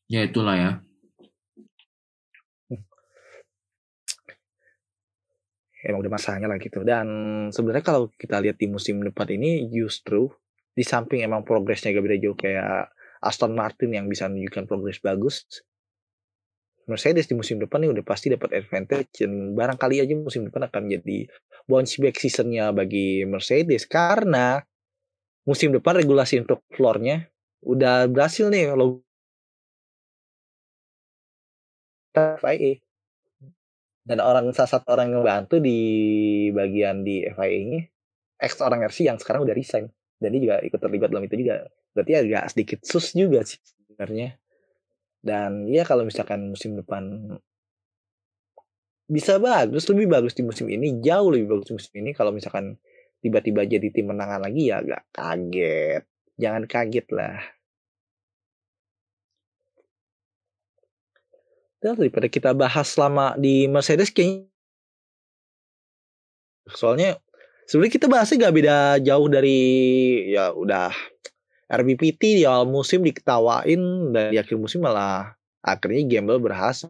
ya itulah ya. Emang udah masanya lah gitu. Dan sebenarnya kalau kita lihat di musim depan ini justru di samping emang progresnya gak beda jauh kayak Aston Martin yang bisa menunjukkan progres bagus Mercedes di musim depan ini udah pasti dapat advantage dan barangkali aja musim depan akan jadi bounce back seasonnya bagi Mercedes karena musim depan regulasi untuk floornya udah berhasil nih lo FIA dan orang salah satu orang yang bantu di bagian di FIA-nya ex orang RC yang sekarang udah resign. Dan dia juga ikut terlibat dalam itu juga. Berarti agak sedikit sus juga sih sebenarnya. Dan ya kalau misalkan musim depan bisa bagus lebih bagus di musim ini jauh lebih bagus di musim ini. Kalau misalkan tiba-tiba jadi tim menangan lagi ya agak kaget. Jangan kaget lah dan daripada kita bahas selama di Mercedes kayaknya soalnya sebenarnya kita bahasnya gak beda jauh dari ya udah RBPT di awal musim diketawain dan di akhir musim malah akhirnya Gamble berhasil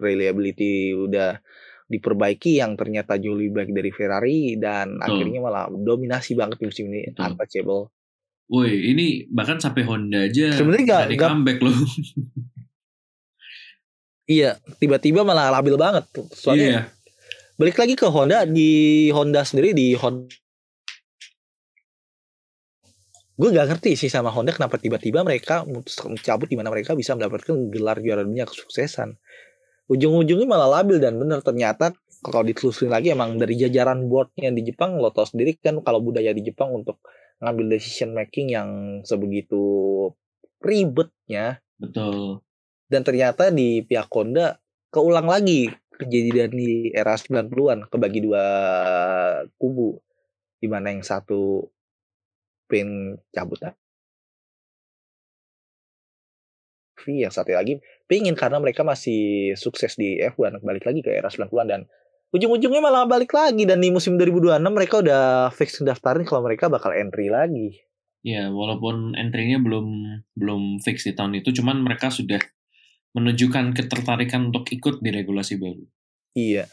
reliability udah diperbaiki yang ternyata jauh lebih baik dari Ferrari dan hmm. akhirnya malah dominasi banget di musim ini hmm. untouchable. Woi, ini bahkan sampai Honda aja sebenarnya gak, gak comeback loh. iya, tiba-tiba malah labil banget. Soalnya iya. balik lagi ke Honda di Honda sendiri di Honda gue gak ngerti sih sama Honda kenapa tiba-tiba mereka mencabut di mana mereka bisa mendapatkan gelar juara dunia kesuksesan. Ujung-ujungnya malah labil dan benar ternyata kalau ditelusuri lagi emang dari jajaran boardnya di Jepang lo tau sendiri kan kalau budaya di Jepang untuk ngambil decision making yang sebegitu ribetnya. Betul. Dan ternyata di pihak Honda keulang lagi kejadian di era 90-an kebagi dua kubu di mana yang satu pin cabut yang satu lagi pingin karena mereka masih sukses di F1 balik lagi ke era 90-an dan ujung-ujungnya malah balik lagi dan di musim 2026 mereka udah fix daftarin kalau mereka bakal entry lagi. Ya, walaupun entry-nya belum belum fix di tahun itu, cuman mereka sudah menunjukkan ketertarikan untuk ikut di regulasi baru. Iya.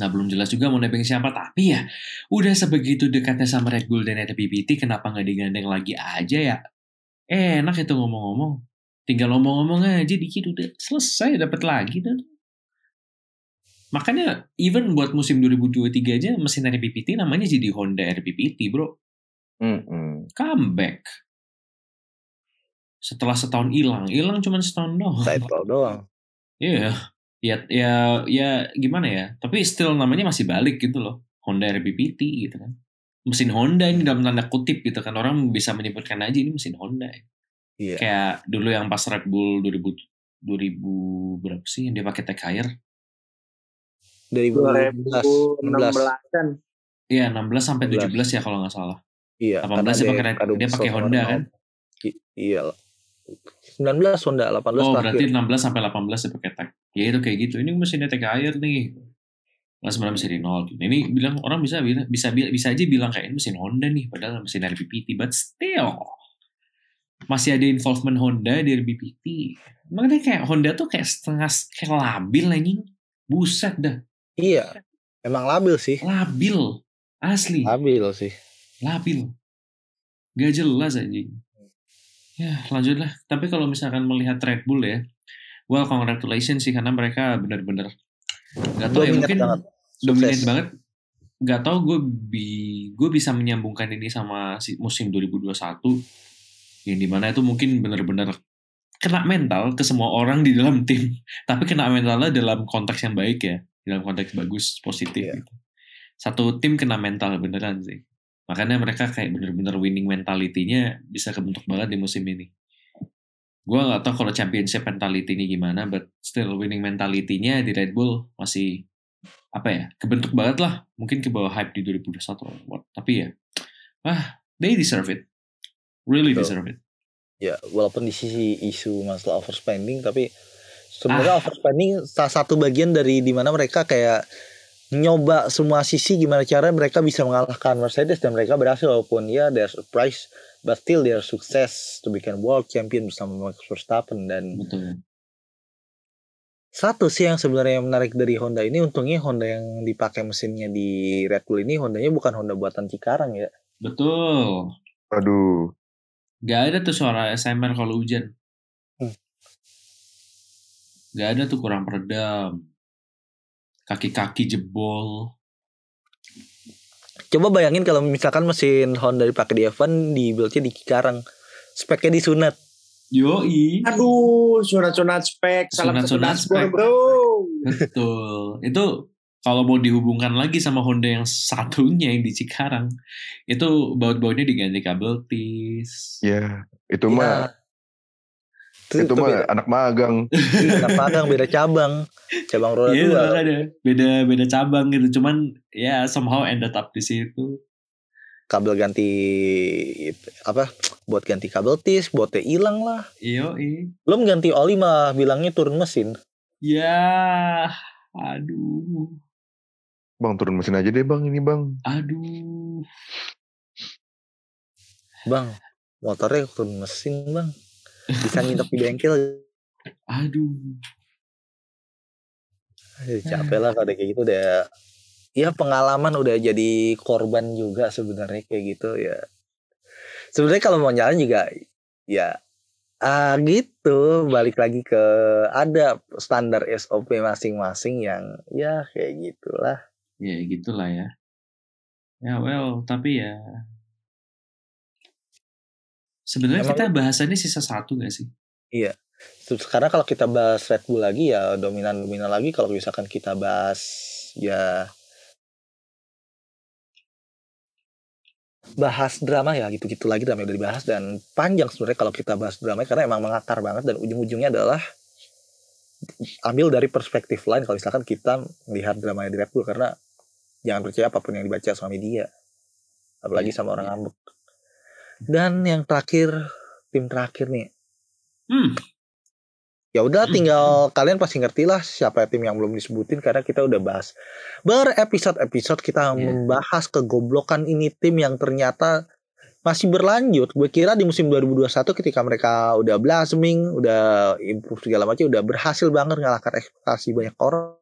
Nah, belum jelas juga mau nebeng siapa, tapi ya udah sebegitu dekatnya sama Red Bull dan RBBT, kenapa nggak digandeng lagi aja ya? Eh, enak itu ngomong-ngomong. Tinggal ngomong-ngomong aja dikit udah selesai dapat lagi dan Makanya even buat musim 2023 aja mesin RBPT namanya jadi Honda RBPT, Bro. Mm -hmm. Comeback. Setelah setahun hilang, hilang cuma setahun doang. Setahun doang. Iya. Yeah. Ya ya ya gimana ya? Tapi still namanya masih balik gitu loh. Honda RBPT gitu kan. Mesin Honda ini dalam tanda kutip gitu kan orang bisa menyebutkan aja ini mesin Honda. Iya. Kayak dulu yang pas Red Bull 2000 2000 berapa sih yang dia pakai tech hire? 2016 an Iya, 16 sampai 17 ya kalau nggak salah. Iya, 18 dia pakai dia pakai Honda kan? Iya. 19 Honda, 18 Oh, berarti 16 sampai 18 dia pakai tech. Ya itu kayak gitu. Ini mesinnya tech hire nih. Nah, sebenarnya di nol. Ini bilang orang bisa bisa bisa bisa aja bilang kayak ini mesin Honda nih, padahal mesin RBPT, but still masih ada involvement Honda di RBPT. Makanya kayak Honda tuh kayak setengah kayak labil anjing. Buset dah. Iya. Emang labil sih. Labil. Asli. Labil sih. Labil. Gak jelas anjing. Ya, lanjutlah. Tapi kalau misalkan melihat Red Bull ya, well congratulations sih karena mereka benar-benar nggak tahu ya mungkin banget. dominate banget. Gak tau gue bi gue bisa menyambungkan ini sama si musim 2021 yang di mana itu mungkin benar-benar kena mental ke semua orang di dalam tim tapi kena mentalnya dalam konteks yang baik ya dalam konteks bagus positif yeah. gitu. satu tim kena mental beneran sih makanya mereka kayak bener-bener winning mentality-nya bisa kebentuk banget di musim ini. Gue nggak tahu kalau championship mentality ini gimana but still winning mentality-nya di Red Bull masih apa ya kebentuk banget lah. Mungkin ke bawah hype di 2021 tapi ya ah they deserve it. Really so, deserve it. Ya, walaupun di sisi isu masalah overspending, tapi sebenarnya ah. overspending salah satu bagian dari di mana mereka kayak nyoba semua sisi gimana cara mereka bisa mengalahkan Mercedes dan mereka berhasil walaupun ya their surprise but still their success to become world champion bersama Max Verstappen dan Betul. satu sih yang sebenarnya menarik dari Honda ini untungnya Honda yang dipakai mesinnya di Red Bull ini Hondanya bukan Honda buatan Cikarang ya betul aduh Gak ada tuh suara SMR kalau hujan. Hmm. Gak ada tuh kurang peredam. Kaki-kaki jebol. Coba bayangin kalau misalkan mesin Honda dipakai di F1 di buildnya di Cikarang. Speknya disunat. Yoi. Aduh, sunat-sunat spek. Sunat-sunat spek. bro. Betul. Itu kalau mau dihubungkan lagi sama Honda yang satunya yang di Cikarang itu baut-bautnya diganti kabel tis ya itu ya. mah itu, itu, mah beda. anak magang iya, anak magang beda cabang cabang roda yeah, dua ada beda beda cabang gitu cuman ya somehow ended up di situ kabel ganti apa buat ganti kabel tis buatnya hilang lah iyo belum ganti oli mah bilangnya turun mesin ya aduh Bang turun mesin aja deh bang ini bang. Aduh. Bang, motornya turun mesin bang. Bisa nginep di bengkel. Aduh. Aduh capek lah kalau kayak gitu udah. Ya pengalaman udah jadi korban juga sebenarnya kayak gitu ya. Sebenarnya kalau mau jalan juga ya ah gitu balik lagi ke ada standar SOP masing-masing yang ya kayak gitulah ya gitulah ya ya well tapi ya sebenarnya kita bahasannya sisa satu gak sih? Iya. Sekarang kalau kita bahas Red Bull lagi ya dominan dominan lagi kalau misalkan kita bahas ya bahas drama ya gitu-gitu lagi drama udah dibahas. Dan panjang sebenarnya kalau kita bahas drama karena emang mengakar banget dan ujung-ujungnya adalah ambil dari perspektif lain. Kalau misalkan kita melihat drama di Red Bull karena jangan percaya apa pun yang dibaca sama media apalagi iya, sama orang iya. ngambek dan yang terakhir tim terakhir nih hmm. ya udah hmm. tinggal kalian pasti ngerti lah siapa tim yang belum disebutin karena kita udah bahas berepisode-episode kita yeah. membahas kegoblokan ini tim yang ternyata masih berlanjut. Gue kira di musim 2021 ketika mereka udah blossoming, udah improve segala macam, udah berhasil banget ngalahkan ekspektasi banyak orang.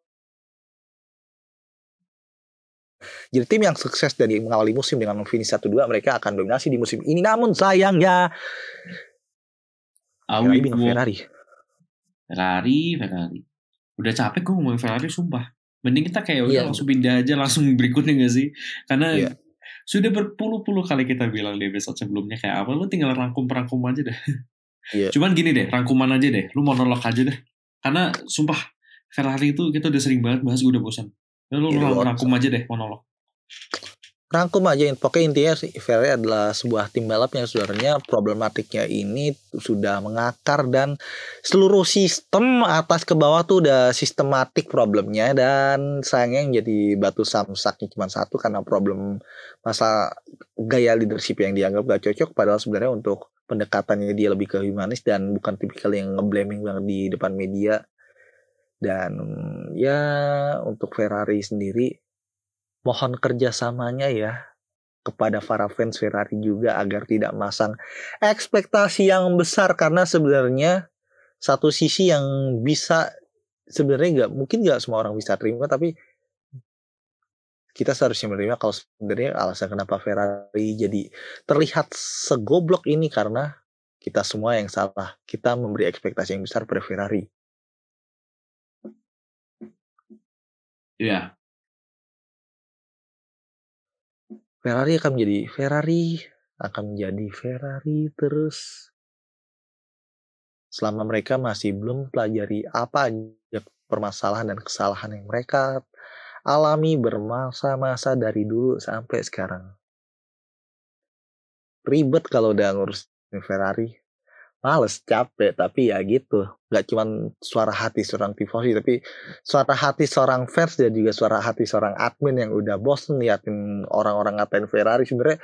Jadi tim yang sukses dari mengawali musim dengan finish 1-2 mereka akan dominasi di musim ini. Namun sayangnya Awi Ferrari. Ferrari, Ferrari. Udah capek gue ngomongin Ferrari sumpah. Mending kita kayak udah yeah. langsung pindah aja langsung berikutnya gak sih? Karena yeah sudah berpuluh-puluh kali kita bilang di episode sebelumnya kayak apa, lu tinggal rangkum-rangkum aja deh. Yeah. Cuman gini deh, rangkuman aja deh, lu monolog aja deh. Karena sumpah, Ferrari itu kita udah sering banget bahas, gue udah bosan. Lu, yeah, lu rangkum aja deh monolog rangkum aja pokoknya intinya sih Ferrari adalah sebuah tim balap yang sebenarnya problematiknya ini sudah mengakar dan seluruh sistem atas ke bawah tuh udah sistematik problemnya dan sayangnya yang jadi batu samsaknya cuma satu karena problem masa gaya leadership yang dianggap gak cocok padahal sebenarnya untuk pendekatannya dia lebih ke humanis dan bukan tipikal yang ngeblaming banget di depan media. Dan ya untuk Ferrari sendiri mohon kerjasamanya ya kepada para fans Ferrari juga agar tidak masang ekspektasi yang besar. Karena sebenarnya satu sisi yang bisa sebenarnya nggak mungkin nggak semua orang bisa terima tapi kita seharusnya menerima kalau sebenarnya alasan kenapa Ferrari jadi terlihat segoblok ini karena kita semua yang salah. Kita memberi ekspektasi yang besar pada Ferrari. Iya, Ferrari akan menjadi Ferrari, akan menjadi Ferrari terus. Selama mereka masih belum pelajari apa aja permasalahan dan kesalahan yang mereka alami bermasa-masa dari dulu sampai sekarang. Ribet kalau udah ngurus Ferrari males capek tapi ya gitu. Nggak cuma suara hati seorang tifosi tapi suara hati seorang fans dan juga suara hati seorang admin yang udah bosen liatin orang-orang ngatain Ferrari. Sebenarnya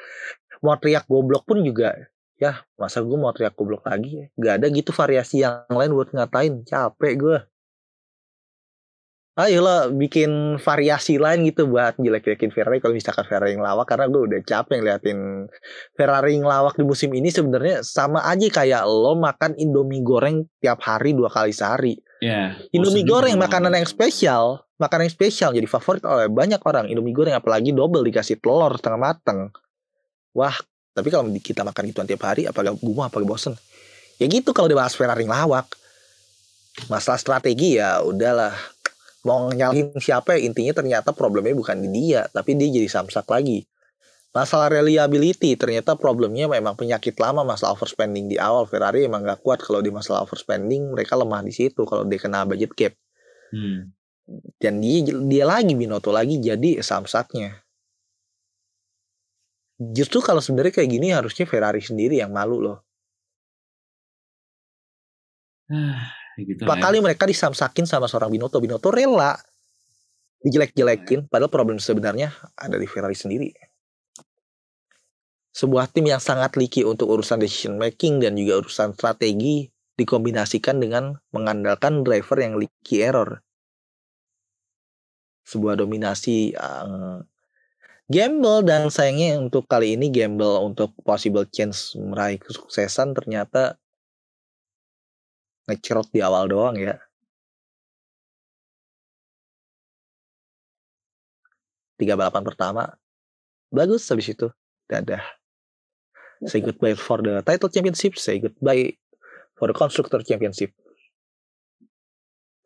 mau teriak goblok pun juga ya masa gue mau teriak goblok lagi? Nggak ada gitu variasi yang lain buat ngatain. Capek gue ayolah bikin variasi lain gitu buat jelek-jelekin Ferrari kalau misalkan Ferrari yang lawak karena gue udah capek ngeliatin Ferrari yang lawak di musim ini sebenarnya sama aja kayak lo makan Indomie goreng tiap hari dua kali sehari. Yeah, Indomie goreng makanan yang spesial, makanan yang spesial jadi favorit oleh banyak orang. Indomie goreng apalagi double dikasih telur setengah mateng. Wah, tapi kalau kita makan itu tiap hari apakah gue apa bosen? Ya gitu kalau dibahas Ferrari yang lawak. Masalah strategi ya udahlah mau nyalahin siapa ya intinya ternyata problemnya bukan di dia tapi dia jadi samsak lagi. Masalah reliability ternyata problemnya memang penyakit lama masalah overspending di awal. Ferrari emang gak kuat kalau di masalah overspending mereka lemah di situ kalau dia kena budget cap. Hmm. dan dia dia lagi Binotto lagi jadi samsaknya. Justru kalau sebenarnya kayak gini harusnya Ferrari sendiri yang malu loh gitu Empat ya. kali mereka disamsakin sama seorang Binoto. Binoto rela dijelek-jelekin. Padahal problem sebenarnya ada di Ferrari sendiri. Sebuah tim yang sangat liki untuk urusan decision making dan juga urusan strategi dikombinasikan dengan mengandalkan driver yang leaky error. Sebuah dominasi yang gamble dan sayangnya untuk kali ini gamble untuk possible chance meraih kesuksesan ternyata ngecerot di awal doang ya. Tiga balapan pertama bagus habis itu dadah. Say goodbye for the title championship, say goodbye for the constructor championship.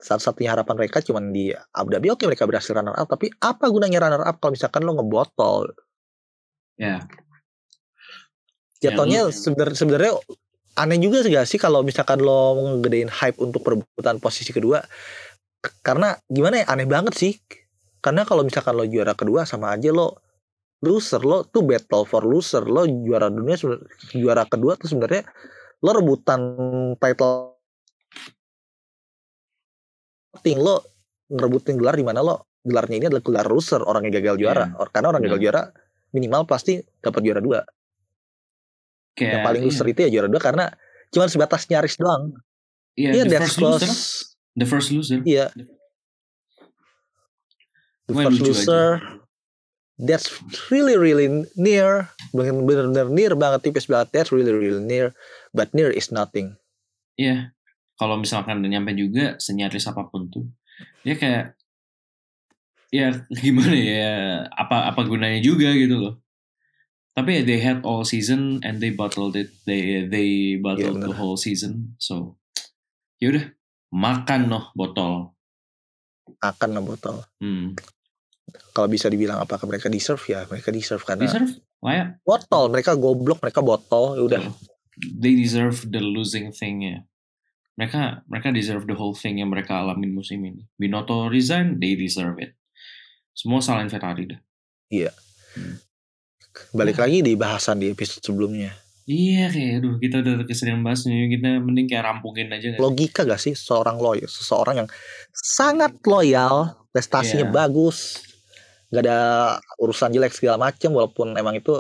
Satu-satunya harapan mereka cuma di Abu Dhabi oke mereka berhasil runner up tapi apa gunanya runner up kalau misalkan lo ngebotol? Ya. Yeah. Jatuhnya yeah, sebenarnya aneh juga sih gak sih kalau misalkan lo ngegedein hype untuk perebutan posisi kedua? Karena gimana ya aneh banget sih. Karena kalau misalkan lo juara kedua sama aja lo loser lo tuh battle for loser lo juara dunia juara kedua tuh sebenarnya lo rebutan title ting lo ngerebutin gelar di mana lo. Gelarnya ini adalah gelar loser orang yang gagal juara. Yeah. karena orang yeah. gagal juara minimal pasti dapat juara dua Kayak, yang paling loser iya. itu ya juara dua karena cuma sebatas nyaris doang. Iya yeah, yeah, the first loser. The first loser. Iya. Yeah. the first loser aja. that's really really near. Benar-benar near banget tipis banget. That's really really near but near is nothing. Iya. Yeah. kalau misalkan nyampe juga senyaris apa pun tuh dia kayak ya gimana ya apa apa gunanya juga gitu loh tapi they had all season and they bottled it. They they bottled yeah, the whole season. So ya udah makan noh botol. Makan noh botol. Hmm. kalau bisa dibilang apakah mereka deserve ya mereka deserve karena deserve? Layak. Botol mereka goblok mereka botol ya udah. They deserve the losing thing ya. Mereka mereka deserve the whole thing yang mereka alamin musim ini. Binoto resign they deserve it. Semua salahin Ferrari dah. Iya. Hmm. Balik nah. lagi di bahasan di episode sebelumnya. Iya kayak aduh kita udah keseringan bahas nih kita mending kayak rampungin aja gak Logika gak sih seorang loyal, seseorang yang sangat loyal, prestasinya yeah. bagus, gak ada urusan jelek segala macam walaupun emang itu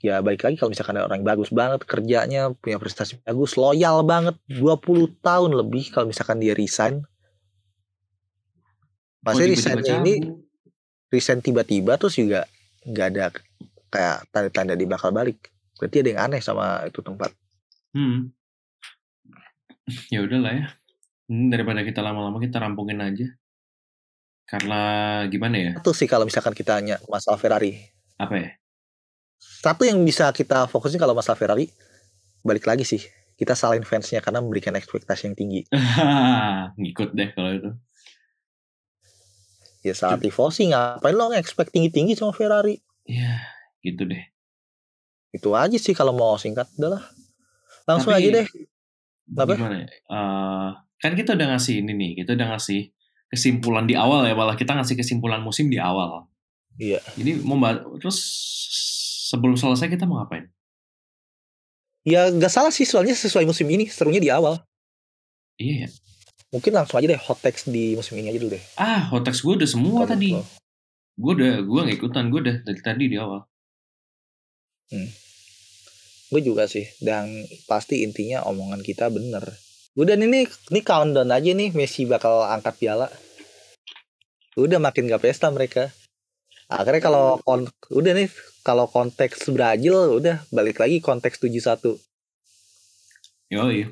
ya balik lagi kalau misalkan ada orang yang bagus banget kerjanya punya prestasi bagus loyal banget 20 tahun lebih kalau misalkan dia resign Pasti oh, resign ini resign tiba-tiba terus juga nggak ada kayak tanda-tanda di bakal balik. Berarti ada yang aneh sama itu tempat. Hmm. Ya udahlah ya. Hmm, daripada kita lama-lama kita rampungin aja. Karena gimana ya? Satu sih kalau misalkan kita hanya masalah Ferrari. Apa ya? Satu yang bisa kita fokusin kalau masalah Ferrari, balik lagi sih. Kita salahin fansnya karena memberikan ekspektasi yang tinggi. Ngikut deh kalau itu. Ya saat tifosi ngapain lo nge-expect tinggi-tinggi sama Ferrari? Iya, gitu deh. Itu aja sih kalau mau singkat adalah. Langsung Tapi, aja deh. Apa? Gimana ya? Uh, kan kita udah ngasih ini nih, kita udah ngasih kesimpulan di awal ya, malah kita ngasih kesimpulan musim di awal. Iya. Jadi mau terus sebelum selesai kita mau ngapain? Ya gak salah sih soalnya sesuai musim ini serunya di awal. Iya ya. Mungkin langsung aja deh hot text di musim ini aja dulu deh. Ah, hot text gue udah semua Kalo tadi. Gue udah, gue gak ikutan, gue udah dari tadi di awal. Hmm. Gue juga sih, dan pasti intinya omongan kita bener. Udah ini, ini countdown aja nih, Messi bakal angkat piala. Udah makin gak pesta mereka. Akhirnya kalau udah nih kalau konteks Brazil udah balik lagi konteks 71. Yo, iya.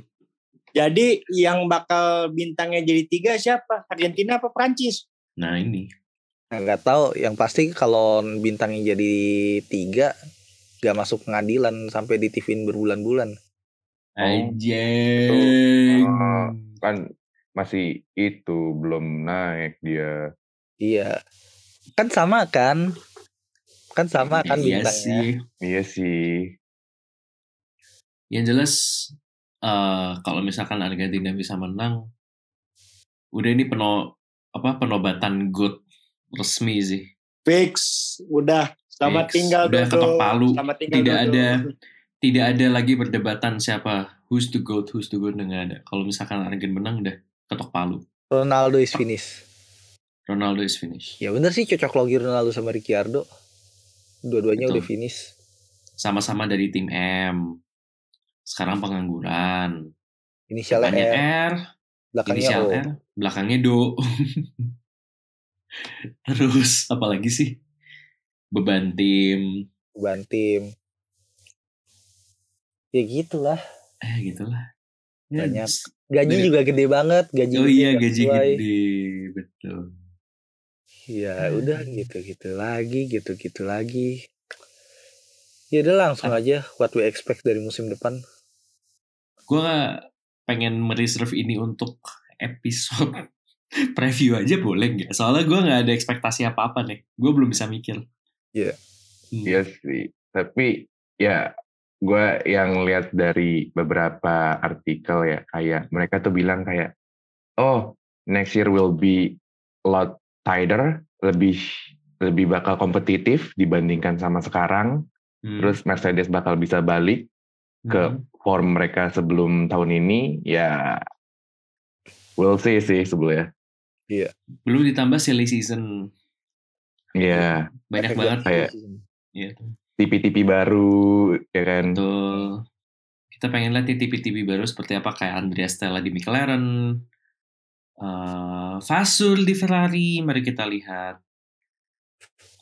Jadi yang bakal bintangnya jadi tiga siapa? Argentina apa Prancis? Nah ini. Nggak tahu. Yang pasti kalau bintangnya jadi tiga, gak masuk pengadilan sampai di TV berbulan-bulan. Aja. Oh, kan masih itu belum naik dia. Iya. Kan sama kan? Kan sama kan iya bintangnya. Sih. Iya sih. Yang jelas uh, kalau misalkan Argentina bisa menang, udah ini peno apa penobatan good resmi sih. Fix, udah selamat Fix. tinggal udah dulu. ketok palu. tinggal tidak dulu. ada tidak ada lagi perdebatan siapa who's the goat who's the goat nggak ada. Kalau misalkan Argentina menang udah ketok palu. Ronaldo is finish. Ronaldo is finish. Ya bener sih cocok logi Ronaldo sama Ricciardo. Dua-duanya udah finish. Sama-sama dari tim M sekarang pengangguran. Inisialnya R, R belakangnya inisial O. R, belakangnya Do. Terus apalagi sih? Beban tim. Beban tim. Ya gitulah. Eh gitulah. Ya, Banyak. Gaji dari, juga gede banget. Gaji oh iya gaji sesuai. gede. Betul. Ya udah gitu-gitu lagi, gitu-gitu lagi. Ya udah langsung aja what we expect dari musim depan gue pengen mereserve ini untuk episode preview aja boleh nggak? Soalnya gue nggak ada ekspektasi apa-apa nih. Gue belum bisa mikir. Iya. Yeah. Hmm. Iya sih. Tapi ya gue yang lihat dari beberapa artikel ya kayak mereka tuh bilang kayak oh next year will be a lot tighter, lebih lebih bakal kompetitif dibandingkan sama sekarang. Hmm. Terus Mercedes bakal bisa balik ke hmm. Form mereka sebelum tahun ini ya We'll see sih sebelumnya. Iya. Belum ditambah silly season. Iya. Banyak banget kayak Iya. TV-TV baru ya kan. Betul. Kita pengen lihat TV-TV baru seperti apa kayak Andrea Stella di McLaren, uh, Fasul di Ferrari. Mari kita lihat.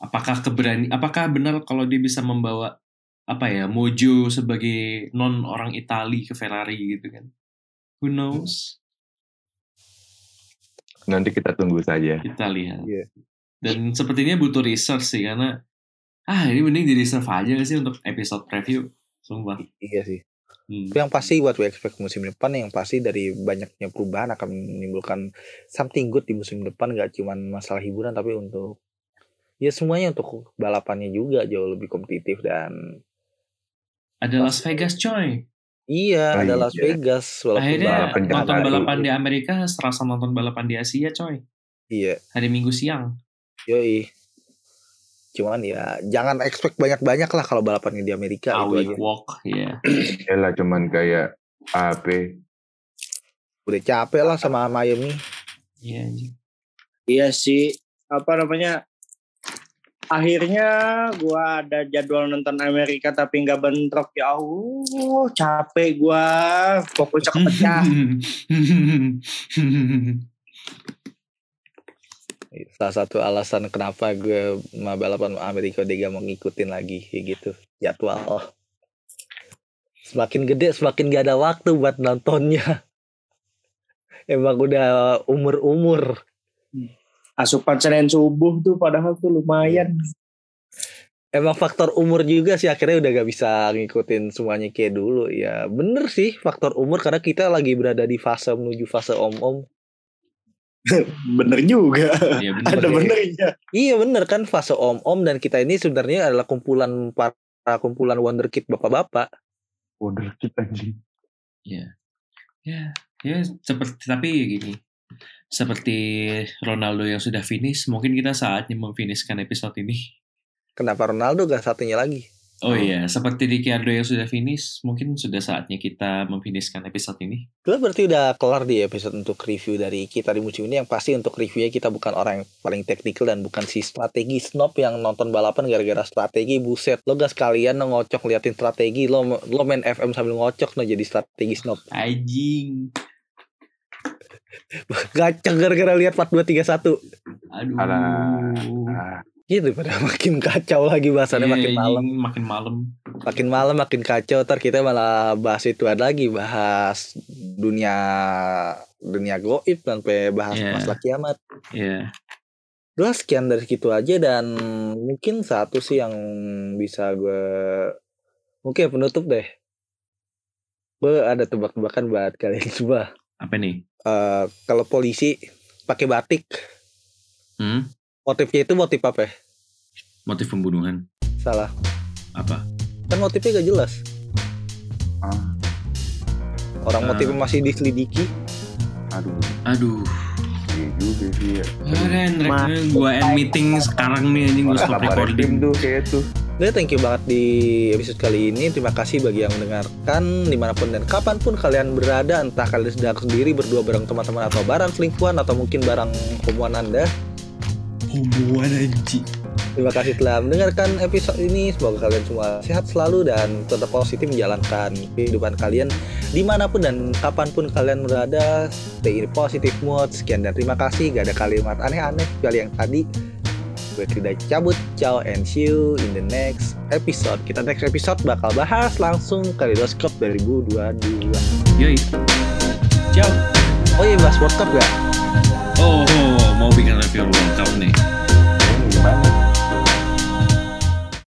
Apakah keberani? Apakah benar kalau dia bisa membawa apa ya Mojo sebagai non orang Itali ke Ferrari gitu kan? Who knows? Nanti kita tunggu saja. Kita lihat. Yeah. Dan sepertinya butuh research sih karena ah ini mending di reserve aja gak sih untuk episode preview. Sumpah. Iya sih. Hmm. Tapi yang pasti what we expect musim depan yang pasti dari banyaknya perubahan akan menimbulkan something good di musim depan gak cuma masalah hiburan tapi untuk ya semuanya untuk balapannya juga jauh lebih kompetitif dan ada Las Vegas coy. Iya, Oh, ada iya. Las Vegas walaupun Akhirnya balapan nonton balapan di Amerika serasa nonton balapan di Asia coy. iya, Hari Minggu siang. yoi. Cuman ya jangan expect banyak-banyak lah kalau balapannya di Amerika A itu week aja. walk, ya. Ya lah cuman kayak apa? Udah capek lah sama Miami. Iya anjing. Iya sih, apa namanya? Akhirnya gua ada jadwal nonton Amerika tapi nggak bentrok ya Allah, capek gua, fokusnya kepecah. Salah satu alasan kenapa gue sama balapan Amerika udah gak mau ngikutin lagi kayak gitu jadwal. Semakin gede semakin gak ada waktu buat nontonnya. Emang udah umur-umur. Asupan Senin subuh tuh padahal tuh lumayan. Emang faktor umur juga sih akhirnya udah gak bisa ngikutin semuanya kayak dulu. Ya bener sih faktor umur karena kita lagi berada di fase menuju fase om-om. Bener juga. Iya bener. Ada benernya. Iya bener kan fase om-om dan kita ini sebenarnya adalah kumpulan para kumpulan wonderkid bapak-bapak. Kita anjing. Ya, ya seperti tapi gini. Seperti Ronaldo yang sudah finish, mungkin kita saatnya memfinishkan episode ini. Kenapa Ronaldo gak satunya lagi? Oh iya, seperti Ricciardo yang sudah finish, mungkin sudah saatnya kita memfinishkan episode ini. Kita berarti udah kelar di episode untuk review dari kita di musim ini yang pasti untuk reviewnya kita bukan orang yang paling teknikal dan bukan si strategi snob yang nonton balapan gara-gara strategi buset lo gak sekalian ngocok liatin strategi lo lo main FM sambil ngocok no jadi strategi snob Anjing. Gaceng gara-gara lihat 4231 Aduh. Alah. gitu pada makin kacau lagi bahasannya Iya, makin anjing, malam Makin malam. makin malam makin kacau ntar kita malah bahas itu lagi bahas dunia dunia goib sampai bahas Iya. masalah kiamat Iya. Udah sekian dari situ aja dan mungkin satu sih yang bisa gue mungkin penutup deh. Gue ada tebak-tebakan buat kalian semua. Apa nih? Eh, kalau polisi pakai batik, Hmm? motifnya itu motif apa? ya? Motif pembunuhan. Salah. Apa? Kan motifnya gak jelas. Ah, Orang Eh. motifnya masih diselidiki. aduh. Aduh. Iya juga sih ya. Keren, Rek. Gua end meeting sekarang nih anjing gua stop tim recording. tuh kayak tuh. Udah thank you banget di episode kali ini Terima kasih bagi yang mendengarkan Di mana pun dan kapan pun kalian berada Entah kalian sedang sendiri berdua bareng teman-teman Atau bareng selingkuhan Atau mungkin bareng hubungan anda Hubungan anjing. Terima kasih telah mendengarkan episode ini. Semoga kalian semua sehat selalu dan tetap positif menjalankan kehidupan kalian di mana pun dan kapan pun kalian berada. Stay in positive mood. Sekian dan terima kasih. Gak ada kalimat aneh-aneh kecuali yang tadi. Gue tidak cabut. Ciao and see you in the next episode. Kita next episode bakal bahas langsung Kaleidoskop 2022. Yoi. Ciao. Oh iya bahas World Cup gak? Oh, mau bikin review World Cup nih.